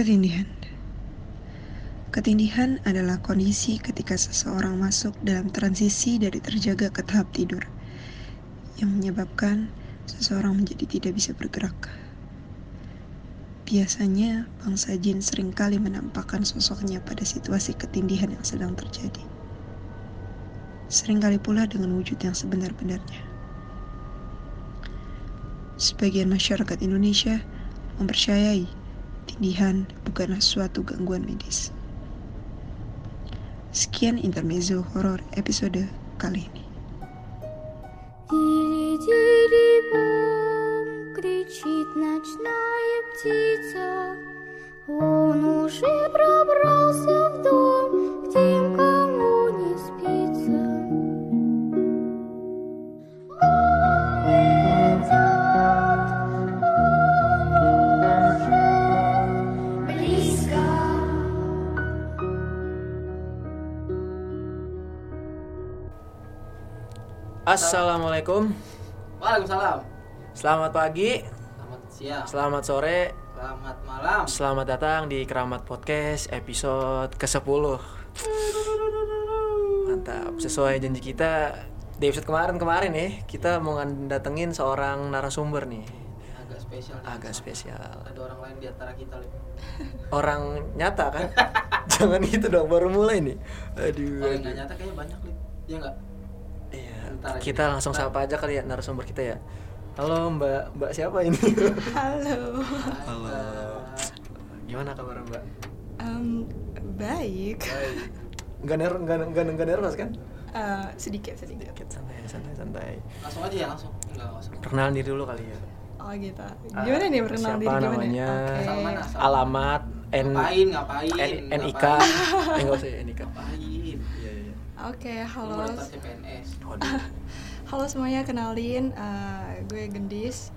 Ketindihan Ketindihan adalah kondisi ketika seseorang masuk dalam transisi dari terjaga ke tahap tidur yang menyebabkan seseorang menjadi tidak bisa bergerak. Biasanya, bangsa jin sering kali menampakkan sosoknya pada situasi ketindihan yang sedang terjadi. Seringkali pula dengan wujud yang sebenar-benarnya. Sebagian masyarakat Indonesia mempercayai tindihan bukanlah suatu gangguan medis. Sekian intermezzo horor episode kali ini. Дили-дили-бом, кричит ночная птица. Assalamualaikum, Waalaikumsalam. selamat pagi, Selamat siang. selamat sore, Selamat malam. selamat datang di Keramat Podcast episode ke-10 Mantap, sesuai janji kita di episode kemarin-kemarin nih Kita mau datengin seorang narasumber nih Agak spesial. nih. Agak spesial Ada orang lain di antara kita, Lip. Orang nyata kan? Jangan gitu dong, baru mulai nih Aduh, nggak aduh. nyata kayaknya banyak, Lip. Iya nggak? Aja kita deh. langsung sapa aja kali ya narasumber kita ya Halo mbak, mbak siapa ini? Halo, Halo Gimana kabar mbak? Em, baik. Gak, ner gak, gak, gak nervous kan? Eh, sedikit sedikit. Sedikit santai, santai, santai. Langsung aja ya, langsung. Enggak. Perkenalan diri dulu kali ya. Oh gitu. Ah, Gimana nih perkenalan siapa diri gimana? namanya? Asal Alamat, N, Ngapain, ngapain? N, NIK, ngapain? eh usah ya, NIK. Ngapain? Oke, Lu halo. Halo semuanya, kenalin eh, gue Gendis.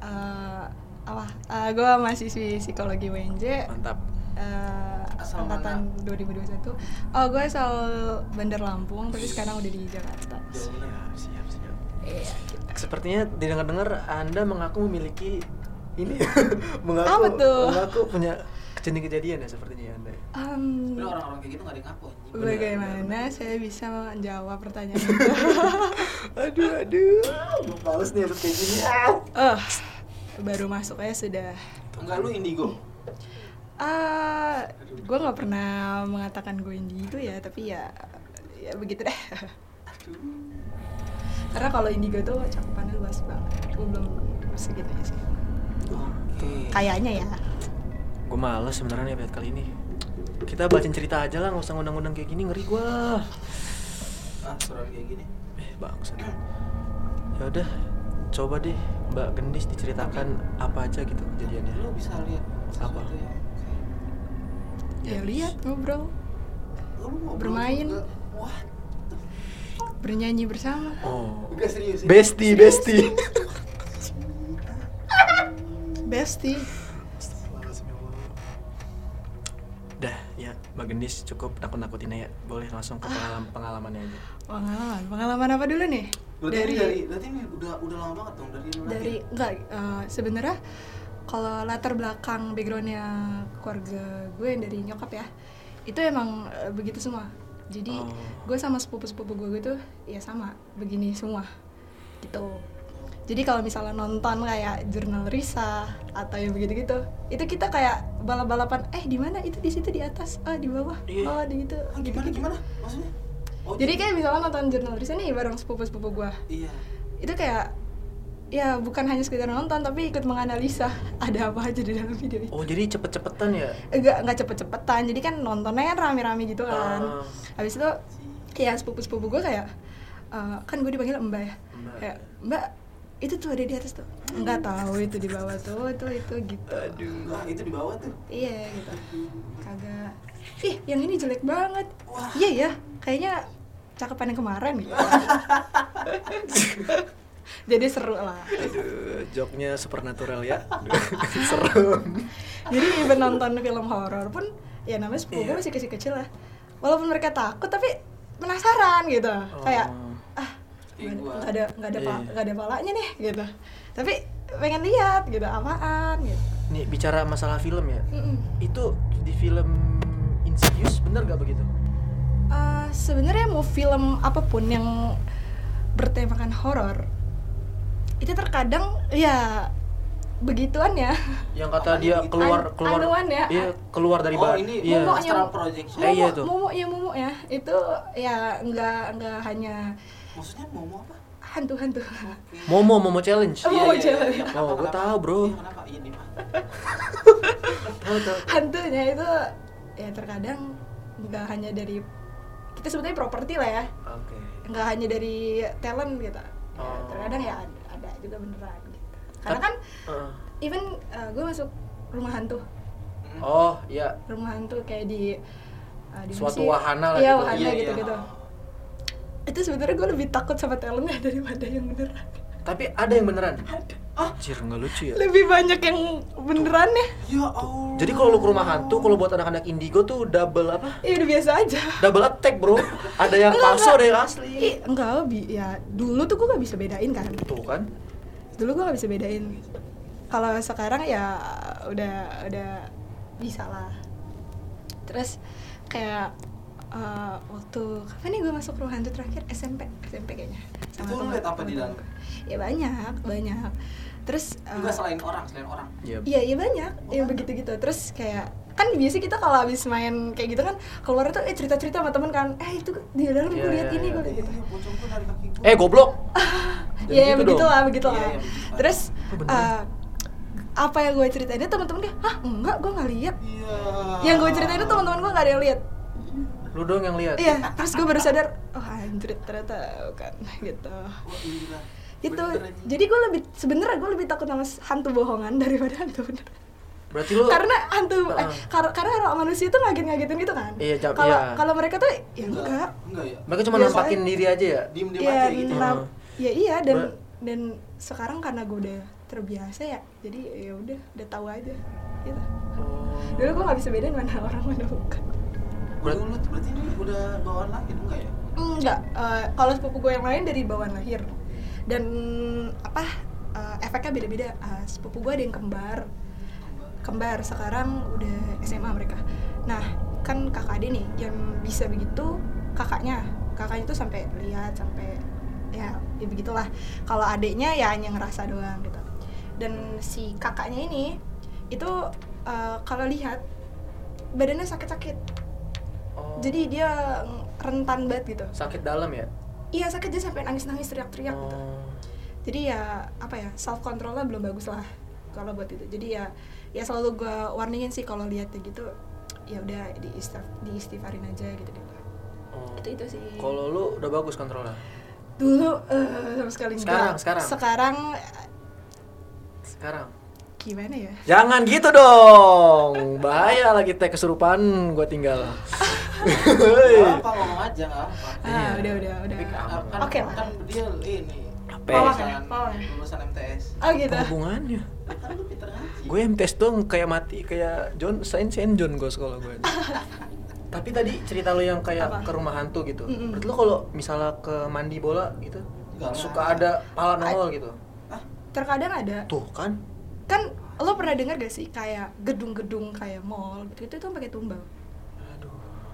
Eh, apa? Eh, gue mahasiswi psikologi UNJ. Mantap. eh, Asal angkatan 2021. Oh, gue asal Bandar Lampung, tapi sekarang udah di Jakarta. Siap, siap, siap. Iya, gitu. Sepertinya didengar-dengar Anda mengaku memiliki ini mengaku Apa tuh? mengaku punya kejadian-kejadian ya sepertinya ya Anda. Sebenarnya orang-orang kayak gitu nggak ada yang ngaku bagaimana saya bisa menjawab pertanyaan itu? aduh, aduh. Gue males nih harus kayak gini. Eh, baru masuk aja sudah. Enggak lu indigo. Ah, gue nggak pernah mengatakan gue indigo ya, tapi ya, ya begitu deh. Karena kalau indigo tuh cakupannya luas banget. Gue belum segitunya sih. Oke. Kayaknya ya. Gue males sebenarnya episode kali ini. Kita bacain cerita aja lah, nggak usah ngundang-ngundang kayak gini ngeri gua. Ah, surat kayak gini. Eh, bangsa. Ya udah, coba deh Mbak Gendis diceritakan apa aja gitu kejadiannya. Lu bisa lihat Apa? ya. Ya lihat ngobrol, Lu mau Bermain. juga. Wah, bernyanyi bersama. Oh. enggak serius. ya? Besti, besti. Bestie. Mbak Gendis cukup nakut-nakutin ya. Boleh langsung ke pengalaman pengalamannya aja. Pengalaman, pengalaman apa dulu nih? Berarti dari, dari berarti ini udah udah lama banget dong dari dari enggak eh, sebenarnya kalau latar belakang backgroundnya keluarga gue yang dari nyokap ya itu emang eh, begitu semua jadi Oh. gue sama sepupu sepupu gue gitu ya sama begini semua gitu jadi kalau misalnya nonton kayak jurnal Risa atau yang begitu gitu itu kita kayak balap balapan eh di mana itu di situ di atas ah di bawah Iya. oh di gitu Ah, gitu gimana gitu gimana? Maksudnya? Oh, jadi kayak misalnya nonton jurnal Risa nih bareng sepupu sepupu gue iya. itu kayak ya bukan hanya sekedar nonton tapi ikut menganalisa ada apa aja di dalam video itu Oh, jadi cepet-cepetan ya? enggak enggak cepet-cepetan jadi kan nontonnya kan rame-rame gitu kan habis itu ya sepupu-sepupu gue kayak eh, kan gue dipanggil mbak ya Mbak. kayak mbak itu tuh ada di atas tuh nggak tahu itu di bawah tuh itu itu gitu Aduh. Enggak, itu di bawah tuh. iya gitu kagak ih yang ini jelek banget Wah. iya ya kayaknya cakepan yang kemarin gitu jadi seru lah Aduh, joknya supernatural ya. Serem. jadi even nonton film horor pun ya namanya sepupu gue Iya. masih kecil-kecil lah walaupun mereka takut tapi penasaran gitu ah Kayak nggak gua. nggak ada nggak ada pa- Iya. nggak ada palanya nih gitu tapi pengen lihat gitu apaan gitu nih bicara masalah film ya. Mm-mm. Itu di film Insidious bener gak begitu? Eh, sebenarnya mau film apa pun yang bertemakan horor itu terkadang ya begituan ya Yang kata Apanya dia keluar An- keluar anuan ya. Iya, keluar dari Oh, bar. ini Iya. Momoknya. astral projection. Eh, iya tuh. momo ya momo ya itu ya nggak nggak hanya Maksudnya mau mau apa? hantu-hantu Momo Momo challenge. Oh, Momo challenge. iya, kenapa, Oh, gua kenapa? tahu, bro. Iya, kenapa? Iya, tahu. hantunya itu ya terkadang nggak hanya dari kita sebutnya properti lah ya Oke. nggak hanya dari talent gitu ya, Oh. terkadang ya ada, ada juga beneran gitu karena kan Heeh. even gue masuk rumah hantu Oh, iya. rumah hantu kayak di uh, di mana Suatu wahana lah iya gitu. wahana Iya, gitu iya. gitu itu sebenarnya gue lebih takut sama talentnya daripada yang beneran Tapi ada yang beneran. Ada. Anjir, nggak lucu ya. lebih banyak yang beneran ya Ya Allah. Jadi kalau lu ke rumah hantu, kalau buat anak-anak indigo tuh double apa? ya udah biasa aja Double attack, Bro. Ada yang Enggak, palsu, enggak. ada yang asli. Ih, enggak bi ya dulu tuh gue gak bisa bedain kan Tuh kan. dulu gue gak bisa bedain kalau sekarang ya udah udah bisa lah terus kayak eh, waktu kapan nih gue masuk rumah hantu terakhir SMP SMP kayaknya Itu lu liat apa di dalam? ya banyak banyak terus Enggak selain orang, selain orang. Iya. Iya iya banyak yang begitu gitu terus kayak kan biasa kita kalau habis main kayak gitu kan keluar tuh eh cerita cerita sama temen kan eh itu di dalam Iya, gue lihat iya, ini iya. gue lihat Iya, gitu iya, bocongku dari kaki gua. Eh, goblok. Jangan Iya ya gitu begitu dong. lah begitu Iya, lah iya, begitu. terus Oh, eh, apa yang gue ceritain itu teman-teman dia hah enggak gue nggak lihat Iya. yang gue ceritain itu teman-teman gue nggak ada yang lihat Lu dong yang lihat. iya terus gue baru sadar oh anjir ternyata bukan gitu Wah, gila. itu Bener aja. jadi gue lebih sebenarnya gue lebih takut sama hantu bohongan daripada hantu bener Berarti lu karena hantu eh, Heeh. kar- karena orang manusia itu ngaget-ngagetin gitu kan Iya, kalau iya. kalau mereka tuh ya enggak Enggak ya. mereka cuma Biasa nampakin diri aja ya. Diem-diem Iya, aja gitu. nah, Heeh. ya iya dan Ber- dan sekarang karena gue udah terbiasa ya jadi ya udah udah tahu aja gitu Oh. dulu gue nggak bisa bedain mana orang mana bukan Berarti lu berarti ini udah bawaan lahir enggak ya? enggak eh, kalau sepupu gue yang lain dari bawaan lahir. Dan apa eh, efeknya beda-beda. Eh, sepupu gue ada yang kembar. Kembar sekarang udah SMA mereka. Nah kan kakak adik nih yang bisa begitu kakaknya. Kakaknya tuh sampai lihat sampai ya, ya begitulah. Kalau adiknya ya hanya ngerasa doang gitu. Dan si kakaknya ini itu eh, kalau lihat badannya sakit-sakit Oh. jadi dia rentan banget gitu sakit dalam ya. iya sakit dia sampai nangis-nangis teriak-teriak gitu Oh. jadi ya apa ya self controlnya belum bagus lah kalau buat itu jadi ya ya selalu gue warningin sih kalau lihat kayak gitu ya udah di diistighfarin aja gitu gitu Oh. itu itu sih Kalau lu udah bagus kontrolnya. dulu eh, sama sekali Sekarang, enggak. sekarang. sekarang Sekarang. gimana ya Jangan gitu dong. Bahaya lagi teh kesurupan gua tinggal. Apa ngomong aja enggak apa. ah udah udah udah kan, kan, Oke lah. kan dia ini ya? Lulusan MTS. oh gitu hubungannya? Ya, kan lu pinter ngaji. Gue MTS dong kayak mati kayak John Saint Saint John gue sekolah gue. Tapi tadi cerita lo yang kayak Apa? ke rumah hantu gitu. Mm-mm. Berarti lo kalau misalnya ke mandi bola gitu Enggak suka lah. ada pala nongol gitu. Hah? terkadang ada Tuh kan. kan lo pernah dengar gak sih kayak gedung-gedung kayak mall gitu itu tuh pakai tumbal.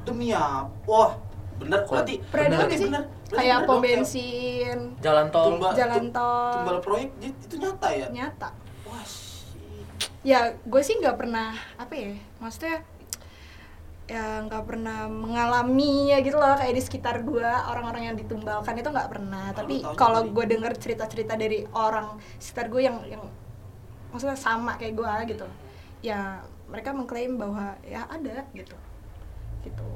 Demi apa? Wah, bener Kok berarti. Bener. sih Bener. Berarti kayak bener pom bensin Jalan tol. Tumbal, Jalan tol. Tumbal proyek itu, nyata ya? nyata Wah, shit. ya gue sih nggak pernah apa ya maksudnya ya nggak pernah mengalami ya gitu loh kayak di sekitar gue orang-orang yang ditumbalkan itu nggak pernah tapi kalau gue denger cerita-cerita dari orang sekitar gue yang yang maksudnya sama kayak gue gitu ya mereka mengklaim bahwa ya ada gitu gitu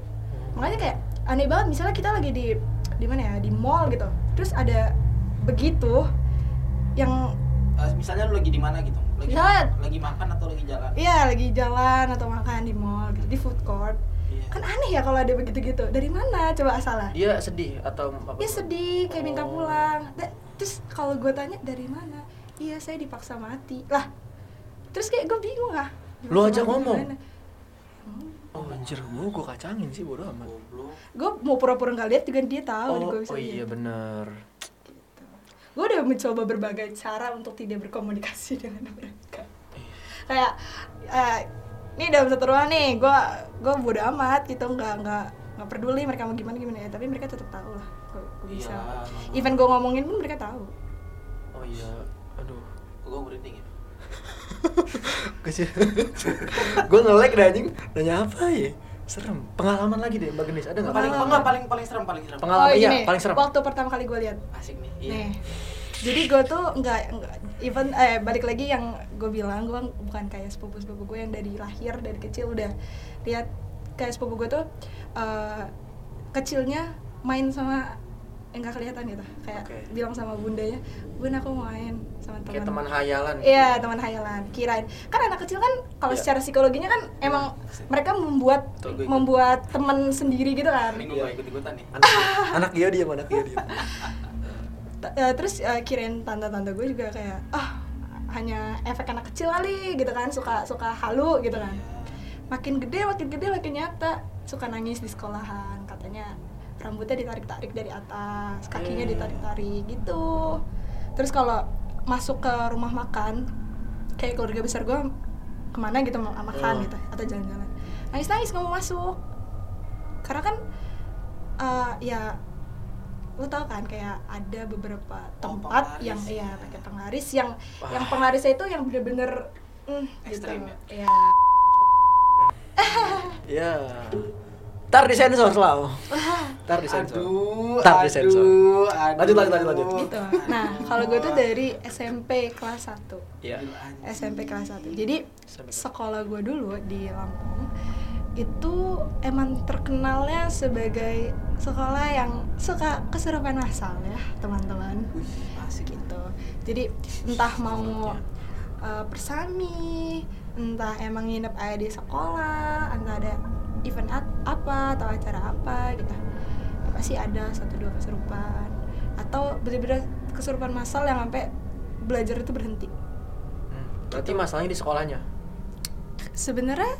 makanya kayak aneh banget misalnya kita lagi di di mana ya di mall gitu terus ada begitu yang Eh, misalnya lu lagi di mana gitu? Lagi, Misalnya- lagi makan atau lagi jalan? Iya lagi jalan atau makan di mall gitu di food court Iya. kan aneh ya kalau ada begitu gitu dari mana coba asalnya Dia sedih atau apa? dia sedih kayak minta Oh. pulang Da- terus kalau gue tanya dari mana iya saya dipaksa mati lah terus kayak gue bingung ah Lu aja ngomong. gimana? Oh anjir, gue gue kacangin sih bodo amat. Goblok. gue mau pura-pura nggak lihat juga dia tahu Oh, gue bisa oh iya bener. gue udah mencoba berbagai cara untuk tidak berkomunikasi dengan mereka. Kayak eh, ini dalam satu ruangan nih gue gue bodo amat gitu nggak nggak nggak peduli mereka mau gimana gimana ya tapi mereka tetap tahu lah gue bisa. Iya, even gue ngomongin pun mereka tahu. Oh iya aduh. Gue merinding ya kecil gue nge-lag dah anjing. Nanya apa ya? Serem. Pengalaman lagi deh mbak Genis. Ada nggak paling Pengalaman. enggak paling paling serem paling serem. Pengalaman. iya, gini, paling serem. waktu pertama kali gue lihat. Asik nih iya. Nih. Jadi gue tuh nggak even eh balik lagi yang gue bilang gue bukan kayak sepupu sepupu gue yang dari lahir dari kecil. Udah lihat kayak sepupu gue tuh eh, kecilnya main sama enggak kelihatan gitu. Kayak Oke. bilang sama bundanya bun aku mau main sama teman kayak teman hayalan Iya teman hayalan. Kirain. Kan anak kecil kan kalau Iya. secara psikologinya kan emang mereka membuat membuat teman sendiri gitu kan. Ini gue gak ikut ikutan nih. Anak anak iya dia anak iya dia Ta- eh, terus eh, kirain tante-tante gue juga kayak ah hanya efek anak kecil kali gitu kan. Suka suka halu gitu kan. Makin gede makin gede makin nyata. Suka nangis di sekolahan katanya rambutnya ditarik-tarik dari atas kakinya ditarik-tarik gitu terus kalau masuk ke rumah makan kayak keluarga besar gue ke mana gitu mau makan Oh. gitu atau jalan-jalan nangis nangis nggak mau masuk karena kan eh, ya lu tau kan kayak ada beberapa Oh, tempat penglaris. yang iya pakai penglaris yang Wah. yang penglarisnya itu yang bener-bener mm, gitu ya? ya ya tar disensor selalu tar disensor aduh Ntar disensor. aduh, aduh. Lanjut, lanjut, lanjut, lanjut. gitu. Nah kalau gue tuh dari SMP kelas 1 Iya. SMP kelas 1 jadi sekolah gue dulu di Lampung itu emang terkenalnya sebagai sekolah yang suka kesurupan massal ya teman-teman. Gitu. Jadi entah mau uh, persami entah emang nginep aja di sekolah entah ada event apa atau acara apa gitu. Pasti ada satu dua kesurupan. Atau bener-bener kesurupan massal yang sampai belajar itu berhenti. Hmm, berarti masalahnya di sekolahnya? Sebenarnya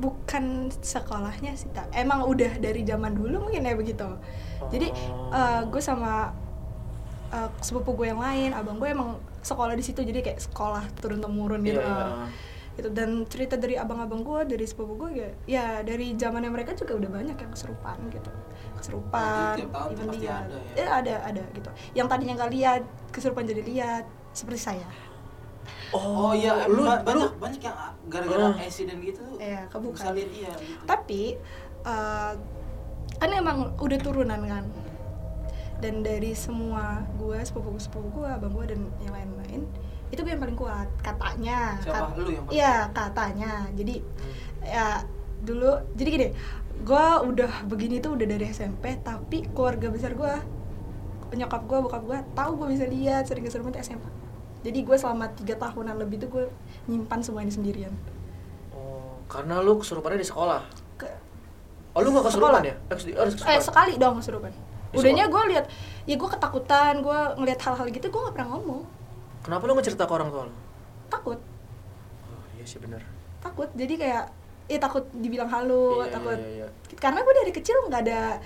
bukan sekolahnya sih tak emang udah dari zaman dulu mungkin ya begitu. Jadi Oh. gue sama uh, sepupu gue yang lain abang gue emang sekolah di situ. Jadi kayak sekolah turun temurun gitu. Iya, iya. Uh, gitu dan cerita dari abang-abang gue dari sepupu gue ya, ya dari zamannya mereka juga udah banyak yang kesurupan gitu tahun tuh even lihat. ada ya? Eh, ada ada gitu yang tadinya nggak lihat kesurupan jadi lihat seperti saya oh iya lu ba- lu banyak banyak yang gara-gara Oh. accident gitu Iya, kebuka. bisa lihat iya gitu tapi uh, kan emang udah turunan kan dan dari semua gue sepupu sepupu gue abang gue dan yang lain-lain itu gue yang paling kuat katanya. Siapa? Lu yang paling iya katanya. Jadi ya dulu jadi gini gue udah begini tuh udah dari SMP tapi keluarga besar gue nyokap gue bokap gue tahu gue bisa lihat sering kesurupan tuh SMA jadi gue selama tiga tahunan lebih tuh gue nyimpan semua ini sendirian. Oh karena lu kesurupannya di sekolah? Ke oh lu nggak kesurupan Sekolah. ya eh, eh sekali dong kesurupan udahnya gue lihat ya gue ketakutan gue ngelihat hal-hal gitu gue nggak pernah ngomong kenapa lu nggak cerita ke orang tua lu? Takut. Oh iya sih bener. Takut. Jadi kayak ya takut dibilang halu Iya, takut. iya, iya. karena gue dari kecil nggak ada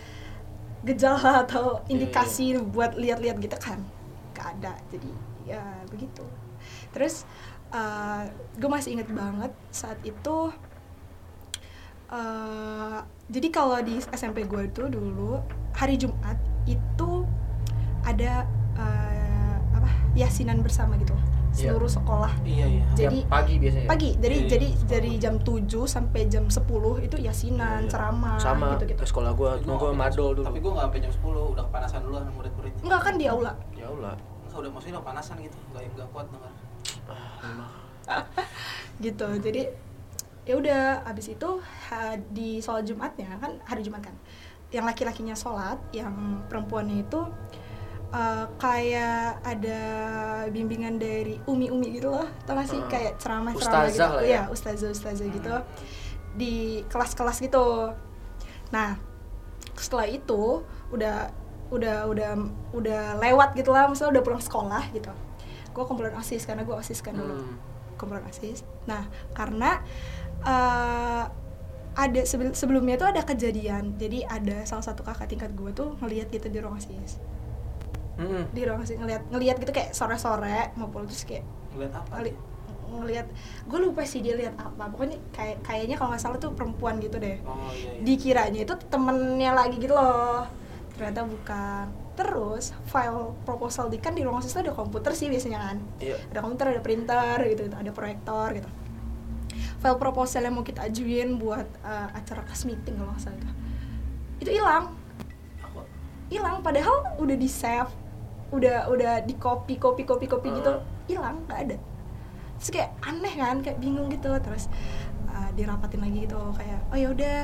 gejala atau Iya, indikasi buat lihat-lihat gitu kan. Nggak ada. Jadi ya begitu. Terus gue masih inget banget saat itu eh, jadi kalau di SMP gue tuh dulu hari Jumat itu ada eh, apa yasinan bersama gitu. Iya. seluruh sekolah. Iya iya. Jadi- Jam pagi biasanya pagi. Dari Iya, jadi sekolah. dari jam 7 sampai jam 10 itu yasinan Iya, iya. ceramah sama gitu gitu ke sekolah gua gua nggak madol dulu. tapi gue nggak sampai jam 10 udah kepanasan dulu sama murid-murid enggak kan di aula. Ya Allah Nggak, udah maksudnya udah panasan gitu. Nggak nggak kuat denger ah, gitu. Jadi ya udah abis itu ha- di sholat jumatnya kan hari jumat kan yang laki-lakinya sholat yang perempuannya itu eh, kayak ada bimbingan dari umi-umi gitu loh tau gak sih? Ah. kayak ceramah-ceramah gitu. lah ya. Iya, ustazah-ustazah gitu. Di kelas-kelas gitu. Nah setelah itu udah udah udah udah lewat gitu lah. Misalnya udah pulang sekolah gitu. Gue kumpulan osis karena gue osis kan dulu. Hmm. kumpulan osis. Nah karena eh, ada sebel- sebelumnya tuh ada kejadian. Jadi ada salah satu kakak tingkat gue tuh ngelihat gitu di ruang osis Di ruang osis ngelihat ngelihat gitu kayak sore sore mau pulang terus kayak ngeliat apa ngeli ngelihat gue lupa sih dia lihat apa pokoknya kayak kayaknya kalau nggak salah tuh perempuan gitu deh. Oh iya. iya. dikiranya itu temennya lagi gitu loh. Ternyata bukan. Terus file proposal di kan di ruang siswa ada komputer sih biasanya kan? Iya. ada komputer ada printer gitu, gitu ada proyektor gitu. File proposal yang mau kita ajuin buat uh, acara class meeting kalau nggak salah itu. Itu hilang. Hilang padahal udah di save udah udah di copy copy copy copy gitu hilang nggak ada. Terus kayak aneh kan kayak bingung gitu. Terus uh, dirapatin lagi gitu. Kayak oh ya udah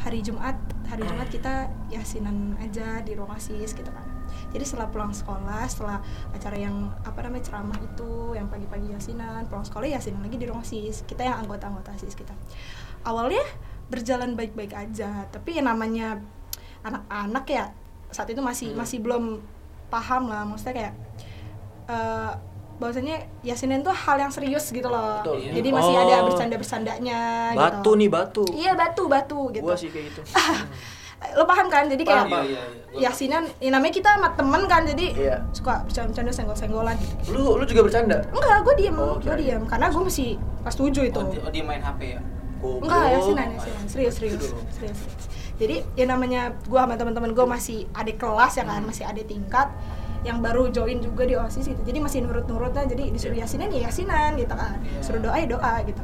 hari Jumat hari Jumat kita yasinan aja di ruang asis gitu kan. Jadi setelah pulang sekolah setelah acara yang apa namanya ceramah itu yang pagi-pagi yasinan pulang sekolah yasinan lagi di ruang asis kita yang anggota-anggota asis kita. Awalnya berjalan baik-baik aja tapi yang namanya anak-anak ya saat itu masih Hmm. masih belum paham lah maksudnya kayak eh bahwasanya yasinan tuh hal yang serius gitu loh Betul. jadi masih ada Oh. bercanda-bercandanya Batu gitu. nih batu. iya batu batu gitu Gua sih kayak gitu. lo paham kan jadi kayak Paham, Iya iya iya. yasinan ya namanya kita sama temen kan jadi Iya. suka bercanda-bercanda senggol-senggolan gitu Lu lu juga bercanda? enggak gue diem Oh, gue kirain. diem karena gue masih kelas 7 itu Oh, dia, oh, main HP ya? Enggak, yasinan, yasinan. Serius, serius. Serius. serius. Jadi ya namanya gua sama teman-teman gua masih adik kelas ya kan, masih adik tingkat yang baru join juga di OSIS gitu. Jadi masih nurut-nurutnya jadi disuruh yasinan ya yasinan gitu kan. Iya. Suruh doa ya doa gitu.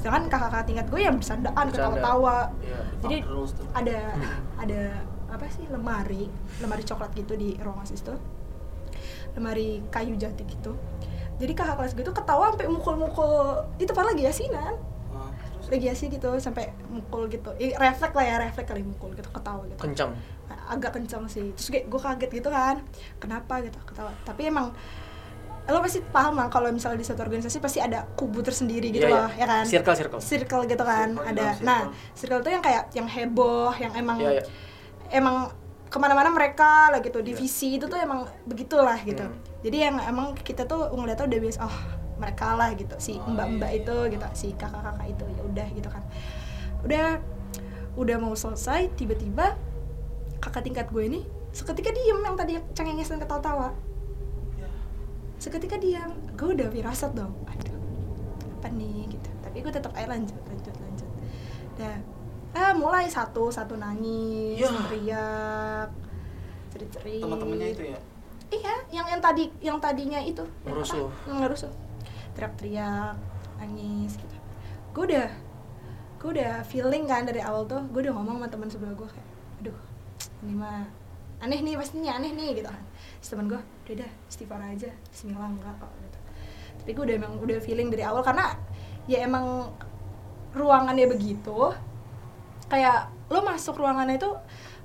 Sedangkan kakak-kakak tingkat gue yang bersandaan, ketawa-tawa. Iya. Jadi terus tuh. ada ada apa sih lemari, lemari coklat gitu di ruang OSIS tuh. Lemari kayu jati gitu. Jadi kakak kelas gue tuh ketawa sampai mukul-mukul itu padahal lagi yasinan Asik gitu sampai mukul gitu I, refleks lah ya refleks kali mukul gitu ketawa gitu Kencang. agak kencang sih terus kayak gue kaget gitu kan kenapa gitu ketawa tapi emang lo pasti paham lah kalau misalnya di satu organisasi pasti ada kubu tersendiri gitu Iya, loh iya. ya kan Circle, circle. circle gitu kan Circle, ada circle. nah circle tuh yang kayak yang heboh yang emang Iya, iya. emang ke mana-mana mereka lah gitu divisi itu tuh emang begitulah gitu Hmm. jadi yang emang kita tuh ngeliatnya udah biasa oh mereka lah gitu si Oh, mbak-mbak iya, itu gitu si kakak-kakak itu ya udah gitu kan. Udah udah mau selesai tiba-tiba kakak tingkat gue ini seketika diem yang tadi cengenges dan ketawa-tawa. Seketika diam gue udah firasat dong aduh apa nih? Gitu. Tapi gue tetap aja lanjut lanjut lanjut. Dah ah mulai satu satu nangis Ya. teriak cerit cerit Teman-temannya itu ya? iya yang yang tadi yang tadinya itu. Ngerusuh. ngerusuh teriak-teriak nangis gitu. Gue udah gue udah feeling kan dari awal tuh gue udah ngomong sama teman sebelah gue kayak aduh ini mah aneh nih pastinya aneh nih gitu kan. Gue udah dah istighfar aja Bismillah enggak kok gitu. Tapi gue udah emang udah feeling dari awal karena ya emang ruangannya begitu kayak lo masuk ruangannya itu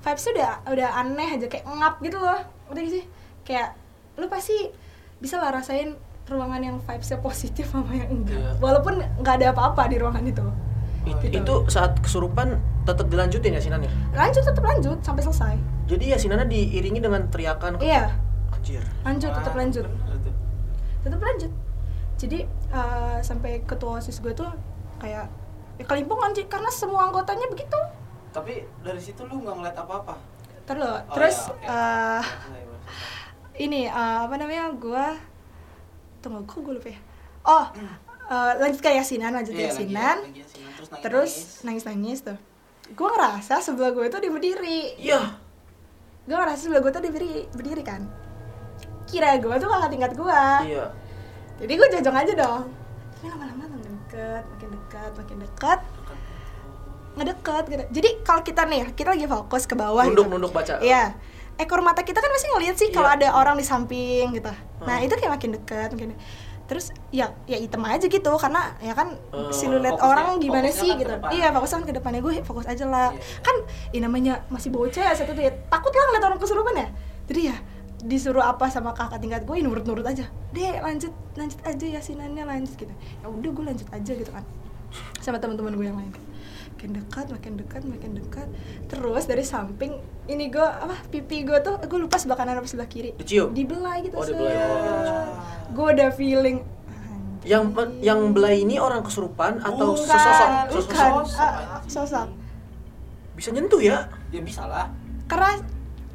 vibesnya udah udah aneh aja kayak ngap gitu loh. Gak sih? Kayak lo pasti bisa lah rasain ruangan yang vibesnya positif sama yang enggak Iya. walaupun nggak ada apa-apa di ruangan itu It- Gitu. Itu saat kesurupan tetap dilanjutin yasinannya. lanjut tetap lanjut sampai selesai Jadi yasinannya diiringi dengan teriakan. iya Anjir. lanjut tetap lanjut tetap lanjut jadi eh, sampai ketua osis gue tuh kayak ya kelimpung anjir karena semua anggotanya begitu Tapi dari situ lu nggak ngeliat apa-apa? terus Oh, terus iya, oke. eh, Selesai, selesai. ini eh, apa namanya gue tunggu kok gue lupa ya? Oh eh, lanjut ke yasinan lanjut ke Iya, lagi- yasinan. lagi yasinan, terus nangis, terus nangis nangis tuh. Gue ngerasa sebelah gue tuh dia berdiri Iya. gue ngerasa sebelah gue tuh dia berdiri berdiri kan? Kira gue tuh kakak tingkat gue Iya. jadi gue jajang aja dong. Tapi lama-lama makin deket makin dekat makin dekat ngedeket gitu jadi kalau kita nih kita lagi fokus ke bawah Nunduk gitu. nunduk baca. Iya. Ekor mata kita kan pasti ngeliat sih kalau Iya. ada orang di samping gitu. Nah, Hmm. itu kayak makin dekat, makin Terus ya ya hitam aja gitu karena ya kan Eh, siluet orang gimana sih kan gitu. Iya, fokusnya kan ke depannya gue fokus aja lah. Iya, iya. Kan ini namanya masih bocah ya satu tuh ya. Takut lah ngeliat orang kesurupan ya. Jadi ya disuruh apa sama kakak tingkat gue ya nurut-nurut aja. Deh, lanjut lanjut aja yasinannya lanjut gitu. Ya udah gue lanjut aja gitu kan. Sama teman-teman gue yang lain makin dekat makin dekat makin dekat terus dari samping ini gue apa pipi gue tuh gue lupa sebelah kanan apa sebelah kiri Dicium? dibelai gitu Oh, dibelai. Oh. gue udah feeling Yang yang belai ini orang kesurupan atau Bukan. sesosok? bukan Sesosok. Sosok, ah, anjing. sosok Bisa nyentuh ya? Ya bisa lah. karena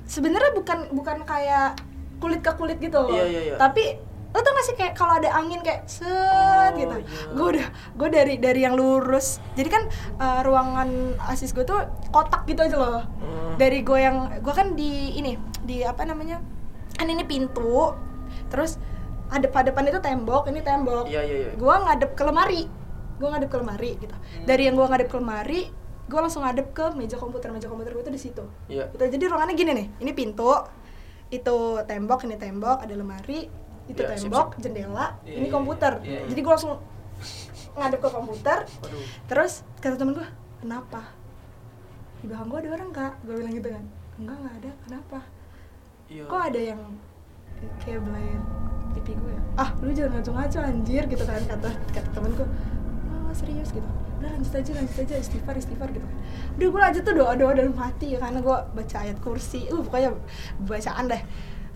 sebenarnya bukan bukan kayak kulit ke kulit gitu loh Iya, iya, iya. tapi lo tau gak sih kayak kalau ada angin kayak set Oh, gitu iya. gue udah gue dari dari yang lurus. Jadi kan eh, ruangan asis gue tuh kotak gitu aja loh. Hmm. dari gue yang gue kan di ini di apa namanya? Kan ini pintu. Terus ada pada depan itu tembok ini tembok. Iya, iya, iya. gue ngadep ke lemari. Gue ngadep ke lemari gitu. Dari yang gue ngadep ke lemari gue langsung ngadep ke meja komputer. Meja komputer gue tuh di situ. Iya. Gitu. jadi ruangannya gini nih. Ini pintu itu tembok ini tembok ada lemari itu sip, tembok jendela Iya, ini iya, komputer. iya, iya. jadi gue langsung ngadep ke komputer. Waduh. terus kata temen gue kenapa? Di belakang gue ada orang kak. Gue bilang gitu kan. Enggak nggak ada. Kenapa? Iya. kok ada yang kayak belayan pipi gue ya? ah lu jangan ngaco-ngaco anjir gitu kan kata kata temen gue oh serius? gitu. Udah lanjut aja lanjut aja. Istighfar istighfar gitu kan. Udah gue lanjut tuh doa doa dalam hati ya karena gue baca ayat kursi. Uh pokoknya bacaan deh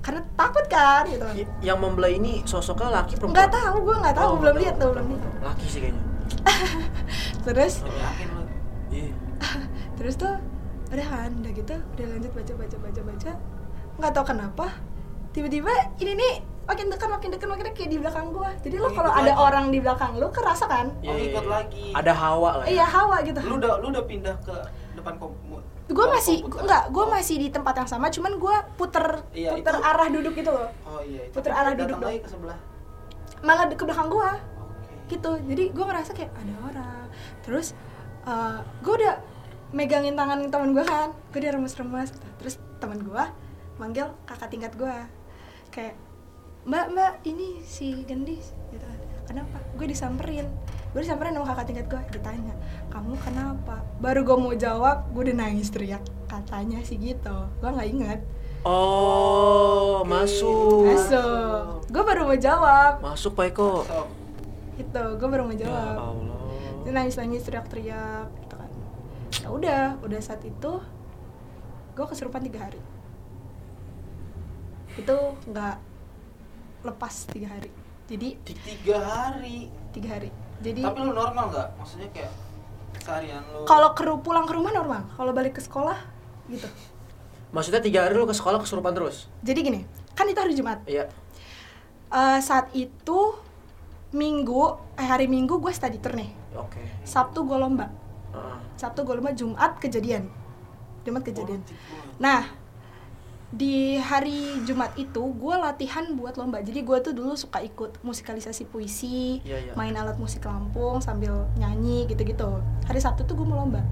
karena takut kan gitu kan Yang membelai ini sosoknya laki perempuan? nggak tahu gue nggak tahu Oh, belum lihat tahu. tuh belum lihat Laki sih kayaknya. terus Yakin lu? Iya. terus tuh udah kan udah gitu udah lanjut baca baca baca baca nggak tahu kenapa tiba-tiba ini nih makin dekat makin dekat makin dekat kayak di belakang gua jadi lo Oh, kalau ada lagi. orang di belakang lo kerasa kan Oh, Iya, iya, ikut iya. lagi. Ada hawa lah ya. iya hawa gitu Lu udah lu udah pindah ke depan kom gue masih enggak gue masih di tempat yang sama cuman gue puter Iya, puter itu- arah duduk gitu loh. Oh iya, itu. Puter arah duduk lagi ke sebelah. malah ke belakang gue Oke. gitu. Jadi gue ngerasa kayak ada orang. Terus gue udah megangin tangan teman gue kan. Gue udah remes-remes gitu. terus teman gue manggil kakak tingkat gue kayak mbak mbak ini si gendis. Gitu kan. Kenapa? Gue disamperin gue disamperin sama kakak tingkat gue ditanya kamu kenapa? Baru gue mau jawab gue udah nangis teriak katanya sih gitu. Gue nggak inget Oh, masuk. masuk. Gue baru mau jawab. Masuk Pak Eko. So, gitu gue baru mau Ya jawab Allah. dia nangis nangis teriak teriak gitu kan. Ya udah udah saat itu gue kesurupan tiga hari. Itu nggak lepas tiga hari. Jadi di tiga hari. tiga hari jadi Tapi lu normal nggak? Maksudnya kayak seharian lu. kalau keru pulang ke rumah normal kalau balik ke sekolah gitu Maksudnya tiga hari lu ke sekolah kesurupan terus? jadi gini kan itu hari jumat Iya. Eh, saat itu minggu eh hari minggu gue study tour nih Oke. sabtu gue lomba Heeh. sabtu gue lomba jumat kejadian jumat kejadian Oh. Nah, di hari Jumat itu gue latihan buat lomba. Jadi gue tuh dulu suka ikut musikalisasi puisi, Iya, iya. main alat musik Lampung sambil nyanyi gitu-gitu. Hari Sabtu tuh gue mau lomba.